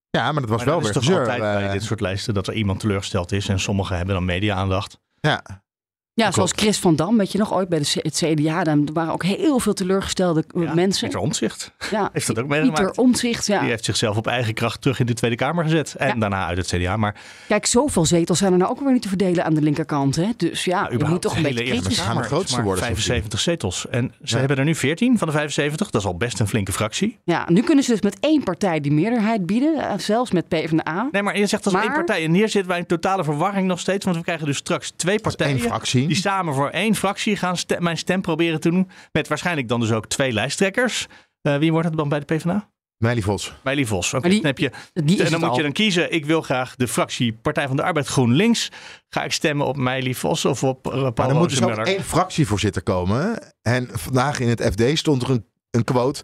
ja, maar dat was Maar wel dat weer is toch gezeur. altijd bij eh, dit soort lijsten dat er iemand teleurgesteld is en sommigen hebben dan media-aandacht. Ja. Ja, zoals Chris van Dam, weet je nog, ooit bij de het CDA. Dan waren ook heel veel teleurgestelde eh, mensen. Pieter Omtzigt Ja, heeft dat ook Pieter meegemaakt. Omtzigt, ja. Die heeft zichzelf op eigen kracht terug in de Tweede Kamer gezet. En daarna uit het CDA. Maar Kijk, zoveel zetels zijn er nou ook weer niet te verdelen aan de linkerkant. Hè? Dus ja, je moet toch een beetje kritisch Kamer is maar 75 zetels. En ze hebben er nu 14 van de 75. Dat is al best een flinke fractie. Ja, nu kunnen ze dus met één partij die meerderheid bieden. eh, Zelfs met PvdA. Nee, maar je zegt als Maar- één partij. En hier zitten wij in totale verwarring nog steeds. Want we krijgen dus straks twee partijen. fractie. Die samen voor één fractie gaan stem- mijn stem proberen te doen. Met waarschijnlijk dan dus ook twee lijsttrekkers. Eh, wie wordt het dan bij de PvdA? Meili Vos. Meili Vos. Oké, dan heb je, die en dan moet al. je dan kiezen. Ik wil graag de fractie Partij van de Arbeid GroenLinks. Ga ik stemmen op Meili Vos of op uh, Paul Maar er moet dus ook Rozenmuller? één fractievoorzitter komen. En vandaag in het FD stond er een, een quote.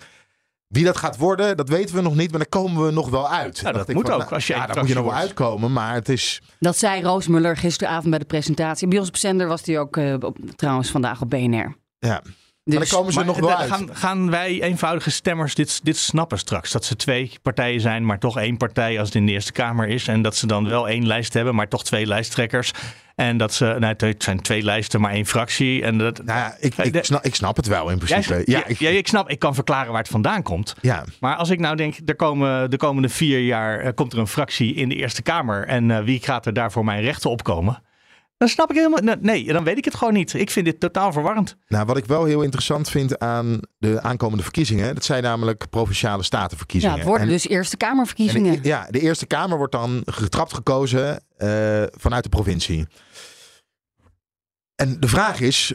Wie dat gaat worden, dat weten we nog niet, maar daar komen we nog wel uit. Ja, dat moet van, ook, nou, als je ja, daar moet je nog wel uitkomen, maar het is... Dat zei Roosmuller gisteravond bij de presentatie. Bij ons op zender was hij ook eh, op, trouwens vandaag op BNR. Ja. Dus- maar daar komen ze Maar nog wel uit. Gaan, gaan wij eenvoudige stemmers dit, dit snappen straks? Dat ze twee partijen zijn, maar toch één partij als het in de Eerste Kamer is. En dat ze dan wel één lijst hebben, maar toch twee lijsttrekkers. En dat ze, nou, het zijn twee lijsten, maar één fractie. En dat, nou ja, ik, ik, snap, ik snap het wel in principe. ja, ja, ik, ja, ik snap, ik kan verklaren waar het vandaan komt. ja. Maar als ik nou denk, er komen de komende vier jaar eh, komt er een fractie in de Eerste Kamer. En eh, wie gaat er daar voor mijn rechten opkomen? Dan snap ik helemaal. Nee, dan weet ik het gewoon niet. Ik vind dit totaal verwarrend. Nou, wat ik wel heel interessant vind aan de aankomende verkiezingen, dat zijn namelijk provinciale Ja, statenverkiezingen. het worden En- dus Eerste de- Kamerverkiezingen. ja, de Eerste Kamer wordt dan getrapt gekozen eh, vanuit de provincie. En de vraag is,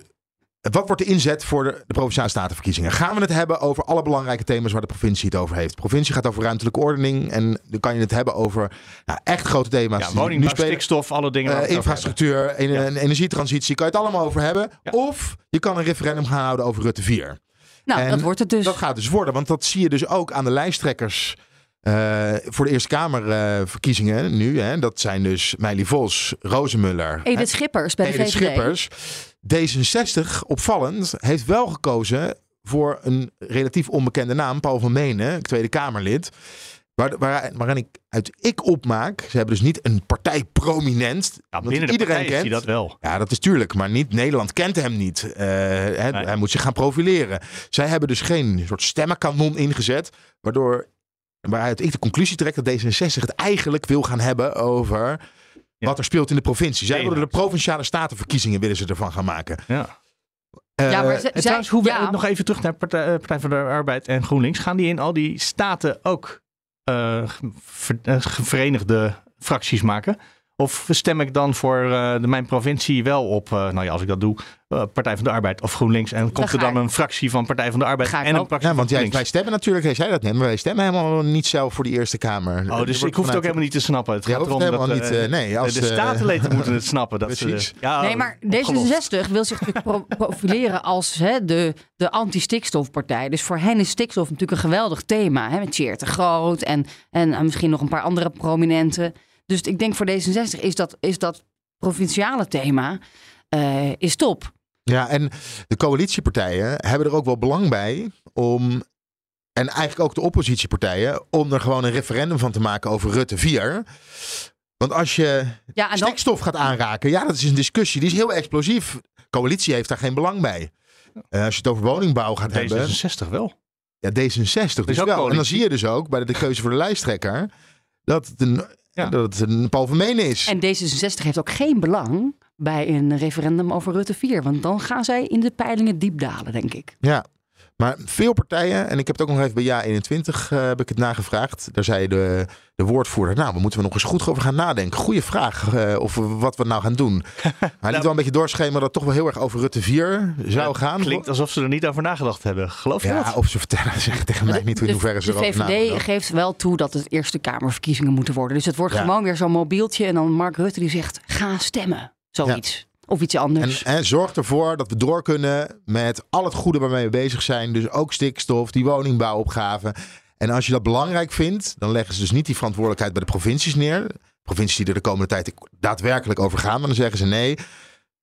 wat wordt de inzet voor de, de provinciale statenverkiezingen? Gaan we het hebben over alle belangrijke thema's waar de provincie het over heeft? De provincie gaat over ruimtelijke ordening en dan kan je het hebben over nou, echt grote thema's. Ja, woningbouw, stikstof, alle dingen. Eh, infrastructuur, en, en energietransitie, kan je het allemaal over hebben. Of je kan een referendum gaan houden over Rutte 4. Nou, En dat wordt het dus. Dat gaat dus worden, want dat zie je dus ook aan de lijsttrekkers eh, voor de Eerste Kamerverkiezingen nu. Hè. Dat zijn dus Meili Vos, Rozenmuller, Edith Schippers bij de Edith VVD. Schippers. D66, opvallend, heeft wel gekozen voor een relatief onbekende naam, Paul van Menen, Tweede Kamerlid. Waar, waar, waarin ik uit ik opmaak, ze hebben dus niet een partij prominent. Ja, dat binnen de iedereen is kent. hij dat wel. Ja, dat is tuurlijk, maar niet Nederland kent hem niet. Eh, Hij moet zich gaan profileren. Zij hebben dus geen soort stemmenkanon ingezet, waardoor waaruit ik de conclusie trek dat D66 het eigenlijk wil gaan hebben over wat er speelt in de provincie. Zij willen de provinciale statenverkiezingen willen ze ervan gaan maken. Ja. Eh, Ja, maar ze- En trouwens, hoe we- ja. nog even terug naar Partij, eh, Partij voor de Arbeid en GroenLinks. Gaan die in al die staten ook ver- eh, verenigde fracties maken? Of stem ik dan voor uh, de, mijn provincie wel op, uh, nou ja, als ik dat doe, uh, Partij van de Arbeid of GroenLinks. En komt er dan een fractie van Partij van de Arbeid en een fractie ja, want jij, wij stemmen natuurlijk, hij zei dat net, maar wij stemmen helemaal niet zelf voor die Eerste Kamer. Oh, dus ik hoef het ook helemaal niet te snappen. Het gaat erom helemaal dat niet, nee, als, de statenleden moeten het snappen. Dat Precies. Ze, ja, nee, maar D66 wil zich natuurlijk pro profileren als hè, de, de anti-stikstofpartij. Dus voor hen is stikstof natuurlijk een geweldig thema. Hè, met Tjeerd de Groot en, en misschien nog een paar andere prominenten. Dus ik denk voor D66 is dat, is dat provinciale thema uh, is top. Ja, en de coalitiepartijen hebben er ook wel belang bij om. En eigenlijk ook de oppositiepartijen, om er gewoon een referendum van te maken over Rutte 4. Want als je ja, stikstof gaat aanraken, ja, dat is een discussie. Die is heel explosief. Coalitie heeft daar geen belang bij. Uh, als je het over woningbouw gaat D66 hebben. D66 wel. Ja, D66 dus wel. Coalitie. En dan zie je dus ook bij de, de keuze voor de lijsttrekker dat het een ja. dat het een Paul is. En D66 heeft ook geen belang bij een referendum over Rutte 4. Want dan gaan zij in de peilingen diep dalen, denk ik. Ja, maar veel partijen, en ik heb het ook nog even bij Ja 21 uh, heb ik het nagevraagd. Daar zei de, de woordvoerder, nou, we moeten we nog eens goed over gaan nadenken. Goeie vraag uh, of we, wat we nou gaan doen. Hij liet Nou, wel een beetje doorschemeren dat het toch wel heel erg over Rutte 4 zou gaan. Klinkt alsof ze er niet over nagedacht hebben. Geloof je ja, dat? of ze vertellen zeggen tegen mij niet in hoeverre ze De erover VVD nagedacht. geeft wel toe dat het Eerste Kamerverkiezingen moeten worden. Dus het wordt Ja. gewoon weer zo'n mobieltje. En dan Mark Rutte die zegt, ga stemmen. Zoiets. Of iets anders. En, en zorg ervoor dat we door kunnen met al het goede waarmee we bezig zijn. Dus ook stikstof, die woningbouwopgave. En als je dat belangrijk vindt, dan leggen ze dus niet die verantwoordelijkheid bij de provincies neer. Provincies die er de komende tijd daadwerkelijk over gaan. Maar dan zeggen ze nee,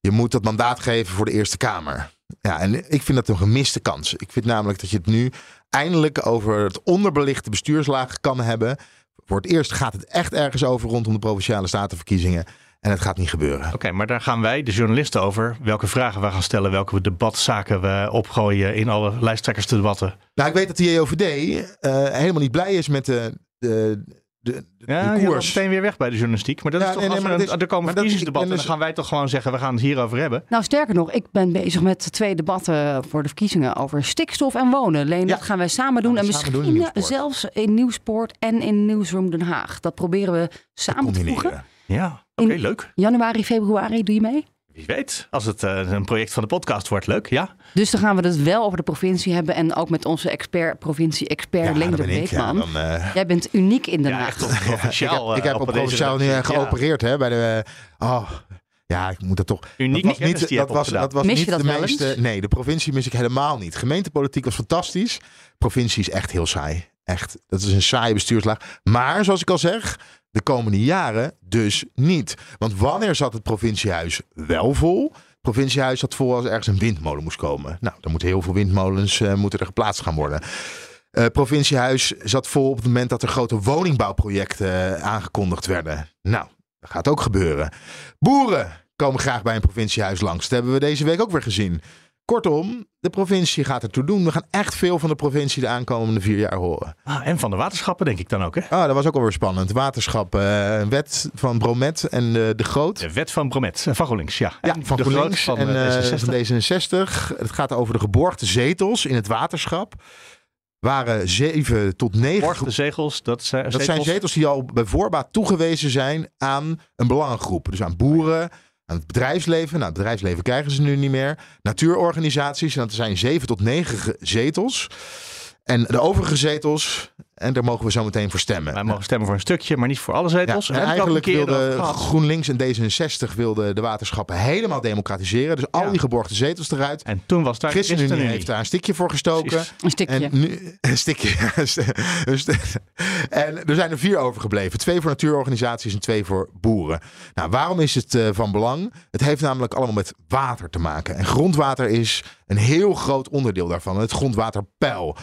je moet dat mandaat geven voor de Eerste Kamer. Ja, en ik vind dat een gemiste kans. Ik vind namelijk dat je het nu eindelijk over het onderbelichte bestuurslaag kan hebben. Voor het eerst gaat het echt ergens over rondom de provinciale statenverkiezingen. En het gaat niet gebeuren. Oké, maar daar gaan wij, de journalisten, over. Welke vragen we gaan stellen, welke debatzaken we opgooien in alle lijsttrekkersdebatten. Nou, ik weet dat de JOVD eh, helemaal niet blij is met de, de, de, de, Ja, de je loopt koers. meteen weer weg bij de journalistiek. Maar dat Ja, is toch nee, nee, als er, dat is- er komen verkiezingsdebatten, ik dan ben gaan wij toch gewoon zeggen, we gaan het hierover hebben. Nou, sterker nog, ik ben bezig met twee debatten voor de verkiezingen over stikstof en wonen. Leen, dat gaan wij samen doen. En misschien doen in Nieuwsport. zelfs in Nieuwsport en in Nieuwsroom Den Haag. Dat proberen we samen te voegen. Ja, oké, leuk. Januari, februari, doe je mee? Wie weet, als het eh, een project van de podcast wordt, leuk, ja. Dus dan gaan we het wel over de provincie hebben. En ook met onze expert, provincie-expert Ja, eh, Jij bent uniek in Den Ja, Haag. echt ik heb, ik eh, heb op provinciaal nu geopereerd hè, bij de. oh, ja, ik moet dat toch. Uniek dat was niet, dat was, dat was Mis je niet dat de wel meeste. eens? Nee, de provincie mis ik helemaal niet. Gemeentepolitiek was fantastisch. Provincie is echt heel saai. Echt. Dat is een saaie bestuurslaag. Maar zoals ik al zeg, de komende jaren dus niet. Want wanneer zat het provinciehuis wel vol? Provinciehuis zat vol als er ergens een windmolen moest komen. Nou, dan moeten heel veel windmolens eh, moeten er geplaatst gaan worden. Eh provinciehuis zat vol op het moment dat er grote woningbouwprojecten eh, aangekondigd werden. Nou, dat gaat ook gebeuren. Boeren komen graag bij een provinciehuis langs. Dat hebben we deze week ook weer gezien. Kortom, de provincie gaat ertoe doen. We gaan echt veel van de provincie de aankomende vier jaar horen. Ah, en van de waterschappen denk ik dan ook, hè? Ah, dat was ook alweer spannend. Waterschap, eh, een wet van Bromet en de Groot. De wet van Bromet, eh, van GroenLinks, ja. Ja, van de GroenLinks Groot en eh, eh, D66. van D66. Het gaat over de geborgde zetels in het waterschap. Waren zeven tot negen. Geborgde zegels, dat zijn Dat zijn zetels die al bij voorbaat toegewezen zijn aan een belangengroep. Dus aan boeren, aan het bedrijfsleven. Nou, het bedrijfsleven krijgen ze nu niet meer. Natuurorganisaties. En dat zijn zeven tot negen ge- zetels. En de overige zetels, en daar mogen we zo meteen voor stemmen. Wij mogen stemmen voor een stukje, maar niet voor alle zetels. Ja, en eigenlijk wilde. GroenLinks en D66 wilden de waterschappen helemaal democratiseren. Dus al die geborgde zetels eruit. En toen was daar ChristenUnie heeft daar een stikje voor gestoken. Precies. Een stikje. En nu, een stikje. En er zijn er vier overgebleven. Twee voor natuurorganisaties en twee voor boeren. Nou, waarom is het eh, van belang? Het heeft namelijk allemaal met water te maken. En grondwater is een heel groot onderdeel daarvan. Het grondwaterpeil.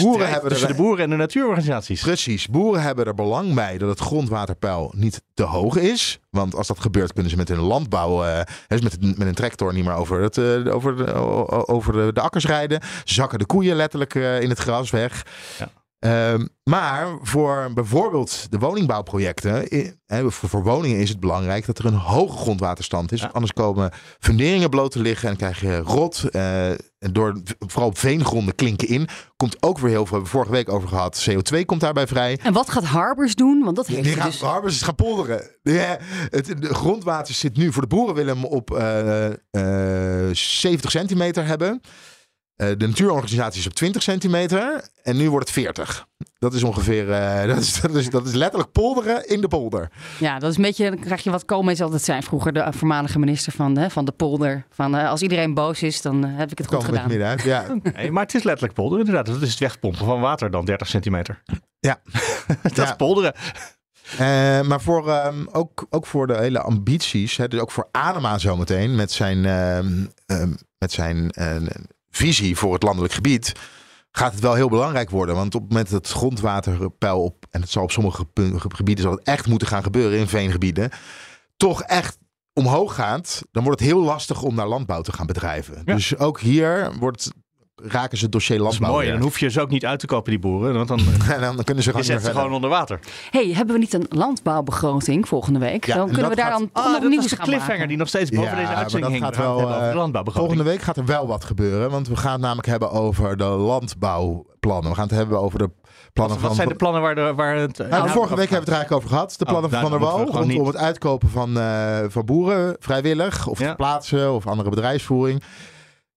Boeren hebben tussen er, de boeren en de natuurorganisaties. Precies. Boeren hebben er belang bij dat het grondwaterpeil niet te hoog is. Want als dat gebeurt, kunnen ze met hun landbouw, eh, dus met, met een tractor niet meer over, het, eh, over, de, over de, de akkers rijden. Ze zakken de koeien letterlijk eh, in het gras weg. Ja. Ehm, maar voor bijvoorbeeld de woningbouwprojecten, voor, voor woningen is het belangrijk dat er een hoge grondwaterstand is. Anders komen funderingen bloot te liggen en dan krijg je rot, door vooral op veengronden klinken in. Komt ook weer heel veel, we hebben vorige week over gehad. CO2 komt daarbij vrij. En wat gaat Harbers doen? Want dat heeft Die dus... Harbers is gaan polderen. Ja, het de grondwater zit nu voor de boeren willen hem op eh, eh, 70 centimeter hebben. Eh, de natuurorganisatie is op 20 centimeter. En nu wordt het 40. Dat is ongeveer, eh, dat, is, dat, is, dat is letterlijk polderen in de polder. Ja, dat is een beetje, dan krijg je wat Koolmees altijd zei vroeger, de voormalige minister van, hè, van de polder. Van eh, als iedereen boos is, dan eh, heb ik het goed Komen gedaan. het midden uit. Ja. Nee, maar het is letterlijk polder inderdaad. Dat is het wegpompen van water dan 30 centimeter. Ja. dat is polderen. Eh, maar voor, ehm, ook, ook voor de hele ambities, hè, dus ook voor Adema zometeen met zijn, ehm, ehm, met zijn eh, visie voor het landelijk gebied, gaat het wel heel belangrijk worden. Want op het moment dat het grondwaterpeil op, en het zal op sommige gebieden zal het echt moeten gaan gebeuren in veengebieden, toch echt omhoog gaat, dan wordt het heel lastig om naar landbouw te gaan bedrijven. Dus ook hier wordt, raken ze het dossier Dat is landbouw. mooi. weer. Dan hoef je ze ook niet uit te kopen, die boeren. Want dan, En dan kunnen ze je gewoon zet ze gewoon onder water. hey, hebben we niet een landbouwbegroting volgende week? Ja, dan en kunnen we dat daar gaat- dan Ah, toch nog dat nieuws gaan cliffhanger maken. die nog steeds boven deze maar uitzending dat hing. gaat wel, hebben over de eh, landbouwbegroting. Volgende week gaat er wel wat gebeuren. Want we gaan het namelijk hebben over de landbouwplannen. We gaan het hebben over de plannen Wat van... zijn de plannen waar, de, waar het... Nou, vorige week hebben we het er eigenlijk over gehad. De Oh, plannen van Van der Wal rondom het uitkopen van, eh, van boeren vrijwillig. Of te plaatsen of andere bedrijfsvoering.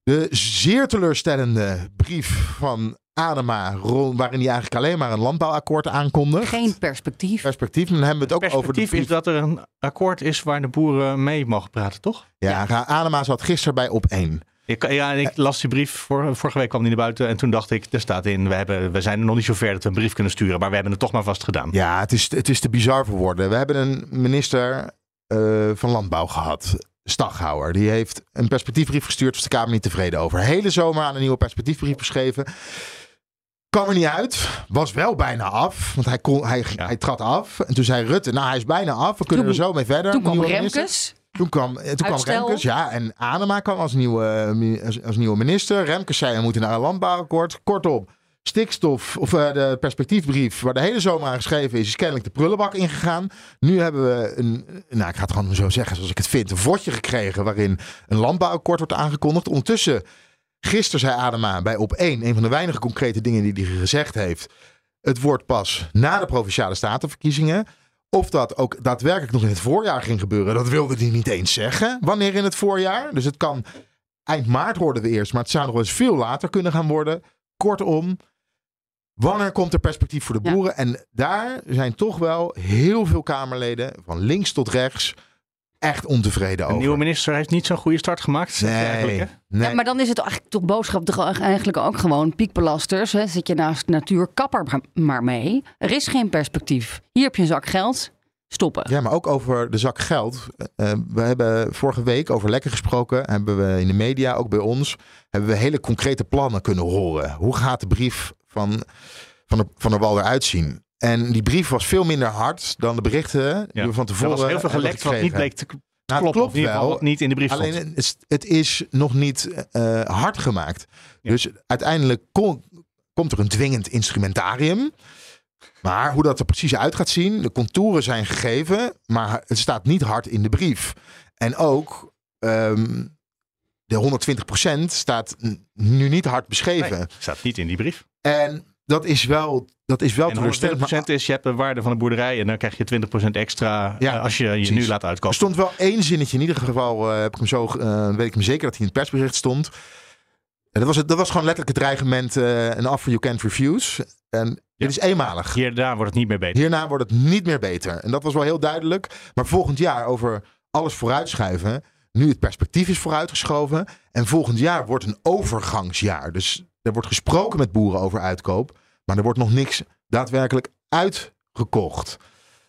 De zeer teleurstellende brief van Adema, waarin hij eigenlijk alleen maar een landbouwakkoord aankondigt. Geen perspectief. Perspectief. Dan hebben we het ook over de perspectief brief is dat er een akkoord is waar de boeren mee mogen praten, toch? Ja, Adema zat gisteren bij op één. Ik, ja, ik las die brief, voor, vorige week kwam die naar buiten en toen dacht ik, er staat in, we, hebben, we zijn er nog niet zo ver dat we een brief kunnen sturen, maar we hebben het toch maar vast gedaan. Ja, het is, het is te bizar voor woorden. We hebben een minister eh, van Landbouw gehad, Staghouwer. Die heeft een perspectiefbrief gestuurd, was de Kamer niet tevreden over. Hele zomer aan een nieuwe perspectiefbrief geschreven. Kwam er niet uit, was wel bijna af, want hij, kon, hij, hij trad af. En toen zei Rutte, nou hij is bijna af, we kunnen Toen- er zo mee verder. Toen kwam. Remkes. Toen kwam, eh, toen kwam. Remkes, ja. En Adema kwam als nieuwe, eh, als nieuwe minister. Remkes zei, we moeten naar een landbouwakkoord. Kortom, stikstof, of eh, de perspectiefbrief waar de hele zomer aan geschreven is, is kennelijk de prullenbak ingegaan. Nu hebben we een, nou ik ga het gewoon zo zeggen zoals ik het vind, een vodje gekregen waarin een landbouwakkoord wordt aangekondigd. Ondertussen, gisteren zei Adema bij op één, een van de weinige concrete dingen die hij gezegd heeft. Het wordt pas na de provinciale statenverkiezingen. Of dat ook daadwerkelijk nog in het voorjaar ging gebeuren, dat wilde hij niet eens zeggen. Wanneer in het voorjaar? Dus het kan eind maart worden we eerst, maar het zou nog wel eens veel later kunnen gaan worden. Kortom, wanneer komt er perspectief voor de boeren? En daar zijn toch wel heel veel Kamerleden, van links tot rechts, echt ontevreden De over. nieuwe minister heeft niet zo'n goede start gemaakt. hè? nee. Ja, maar dan is het eigenlijk toch boodschap toch eigenlijk ook gewoon piekbelasters. Hè? Zit je naast natuur, kapper maar mee. Er is geen perspectief. Hier heb je een zak geld. Stoppen. Ja, maar ook over de zak geld. Eh, we hebben vorige week over lekker gesproken. Hebben we in de media, ook bij ons, hebben we hele concrete plannen kunnen horen. Hoe gaat de brief van, van, de, van der Wal eruit zien? En die brief was veel minder hard dan de berichten die we van tevoren Er was heel veel gelekt wat niet bleek te Nou, klopt geval wel. wat niet in de brief Alleen stond. het is, het is nog niet eh, hard gemaakt. Dus uiteindelijk komt er een dwingend instrumentarium. Maar hoe dat er precies uit gaat zien, de contouren zijn gegeven, maar het staat niet hard in de brief. En ook ehm, de 120% staat nu niet hard beschreven. Nee, staat niet in die brief. En dat is wel, dat is wel En teleurstellend. 120% is, je hebt de waarde van de boerderij en dan krijg je 20% extra eh, als je je precies. nu laat uitkopen. Er stond wel één zinnetje, in ieder geval eh, heb ik hem zo, eh, weet ik hem zeker dat hij in het persbericht stond. En dat, was het, dat was gewoon letterlijk het dreigement, een offer you can't refuse. En dit is eenmalig. Hierna wordt het niet meer beter. Hierna wordt het niet meer beter. En dat was wel heel duidelijk. Maar volgend jaar over alles vooruitschuiven. Nu het perspectief is vooruitgeschoven. En volgend jaar wordt een overgangsjaar. Dus er wordt gesproken met boeren over uitkoop. Maar er wordt nog niks daadwerkelijk uitgekocht.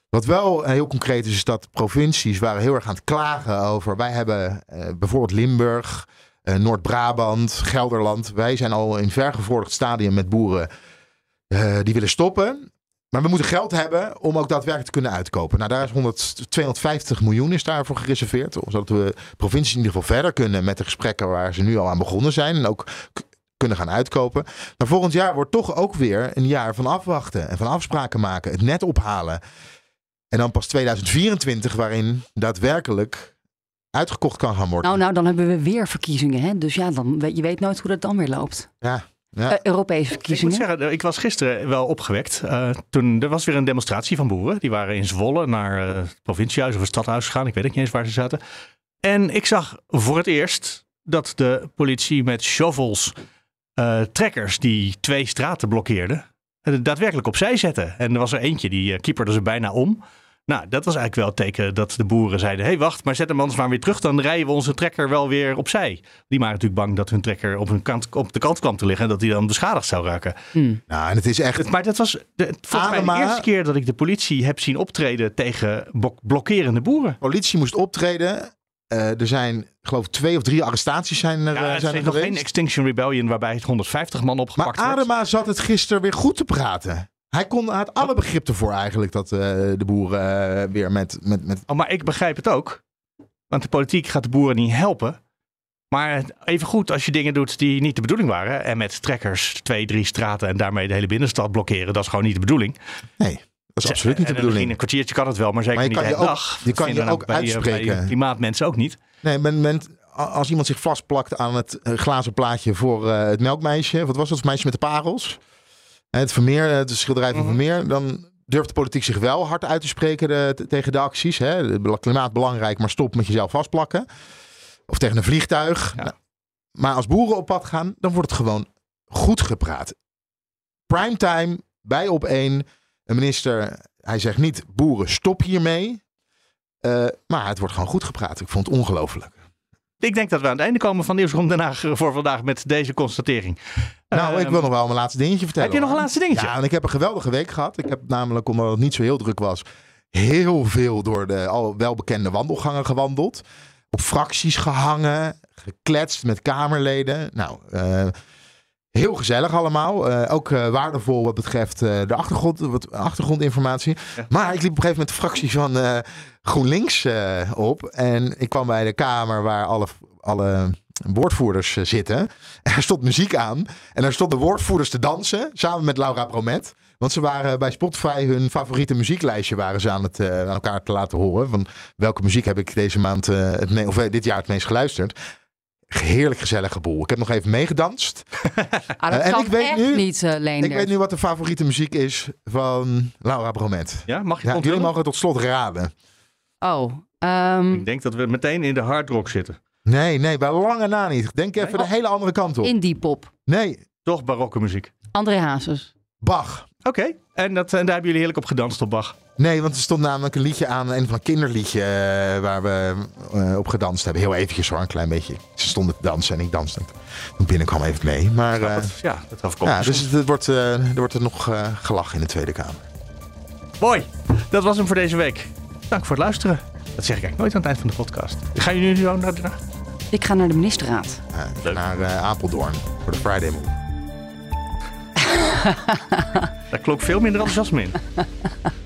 Wat wel eh, heel concreet is, is dat provincies waren heel erg aan het klagen over. Wij hebben eh, bijvoorbeeld Limburg, eh, Noord-Brabant, Gelderland. Wij zijn al in vergevorderd stadium met boeren eh, die willen stoppen. Maar we moeten geld hebben om ook daadwerkelijk te kunnen uitkopen. Nou, daar is 100, 250 miljoen is daarvoor gereserveerd. Zodat we provincies in ieder geval verder kunnen met de gesprekken waar ze nu al aan begonnen zijn. En ook kunnen gaan uitkopen. Maar volgend jaar wordt toch ook weer een jaar van afwachten en van afspraken maken. Het net ophalen. En dan pas 2024 waarin daadwerkelijk uitgekocht kan gaan worden. Nou, nou, dan hebben we weer verkiezingen. Hè? Dus ja, dan, je weet nooit hoe dat dan weer loopt. Ja, ja. Eh, Europese Ik moet verkiezingen. zeggen, ik was gisteren wel opgewekt. Eh, toen er was weer een demonstratie van boeren. Die waren in Zwolle naar eh, het provinciehuis of het stadhuis gegaan. Ik weet niet eens waar ze zaten. En ik zag voor het eerst dat de politie met shovels eh, trekkers die twee straten blokkeerden, daadwerkelijk opzij zetten. En er was er eentje die uh, kieperde ze bijna om. Nou, dat was eigenlijk wel het teken dat de boeren zeiden: hé, hey, wacht, maar zet hem anders maar weer terug. Dan rijden we onze trekker wel weer opzij. Die waren natuurlijk bang dat hun trekker op, hun kant, op de kant kwam te liggen en dat hij dan beschadigd zou raken. Nou, en het is echt. Maar dat was de, volgens mij de eerste keer dat ik de politie heb zien optreden tegen blok- blokkerende boeren. politie moest optreden. Eh, er zijn, geloof ik, twee of drie arrestaties zijn er, Ja, eh, het zijn is er nog geweest. geen Extinction Rebellion waarbij het 150 man Maar opgepakt wordt. Adema zat het gisteren weer goed te praten. Hij kon, hij had alle begrip ervoor eigenlijk dat eh, de boeren eh, weer met, met, met... Oh, maar ik begrijp het ook. Want de politiek gaat de boeren niet helpen. Maar even goed als je dingen doet die niet de bedoeling waren. En met trekkers twee, drie straten en daarmee de hele binnenstad blokkeren. Dat is gewoon niet de bedoeling. Nee, dat is absoluut niet de bedoeling. In een kwartiertje kan het wel, maar zeker Maar je niet kan de je hele ook- dag. je kan je ook bij, bij uitspreken. klimaatmensen ook niet. Nee, men, men, als iemand zich vastplakt aan het eh, glazen plaatje voor het melkmeisje. Wat was dat? Het meisje met de parels. Eh, Het Vermeer, het schilderij Mhm. van Vermeer. Dan durft de politiek zich wel hard uit te spreken de- t- tegen de acties. Hè. Klimaat belangrijk, maar stop met jezelf vastplakken. Of tegen een vliegtuig. Nou, maar als boeren op pad gaan, dan wordt het gewoon goed gepraat. Primetime, bij op één. Een minister, hij zegt niet boeren, stop hiermee. Eh, maar het wordt gewoon goed gepraat. Ik vond het ongelooflijk. Ik denk dat we aan het einde komen van Nieuwsroom Den Haag voor vandaag met deze constatering. Nou, ik Ehm, wil nog wel mijn laatste dingetje vertellen. Heb je nog een laatste dingetje? Ja, en ik heb een geweldige week gehad. Ik heb namelijk, omdat het niet zo heel druk was, heel veel door de al welbekende wandelgangen gewandeld. Op fracties gehangen, gekletst met Kamerleden. Nou, eh, heel gezellig allemaal. Eh, ook eh, waardevol wat betreft eh, de achtergrond, wat achtergrondinformatie. Maar ik liep op een gegeven moment de fractie van GroenLinks op. En ik kwam bij de Kamer waar alle, alle woordvoerders zitten. En er stond muziek aan. En er stonden woordvoerders te dansen. Samen met Laura Promet. Want ze waren bij Spotify hun favoriete muzieklijstje waren ze aan het aan elkaar te laten horen. Van welke muziek heb ik deze maand het of dit jaar het meest geluisterd. Heerlijk gezellige boel. Ik heb nog even meegedanst. Ah, dat Eh, en kan ik weet echt nu- niet, uh, Ik weet nu wat de favoriete muziek is van Laura Bromet. Ja, mag je Ja, jullie mogen tot slot raden. Oh, ehm, Ik denk dat we meteen in de hard rock zitten. Nee, nee, bij lange na niet. Denk even de hele andere kant op. indie pop. Nee, Toch barokke muziek. André Hazes. Bach. Oké, en, dat, en daar hebben jullie heerlijk op gedanst op Bach. Nee, want er stond namelijk een liedje aan, een van een kinderliedje eh, waar we eh, op gedanst hebben. Heel eventjes hoor, een klein beetje. Ze stonden te dansen en ik danste. Toen binnenkwam even mee. Maar eh, Ja, dat overkomt ja, dus het wordt, eh, er wordt er nog eh, gelachen in de Tweede Kamer. Mooi, dat was hem voor deze week. Dank voor het luisteren. Dat zeg ik eigenlijk nooit aan het eind van de podcast. Gaan jullie nu naar de... Ik ga naar de ministerraad. Naar eh, Apeldoorn voor de Friday Move. Daar klonk veel minder enthousiasme in.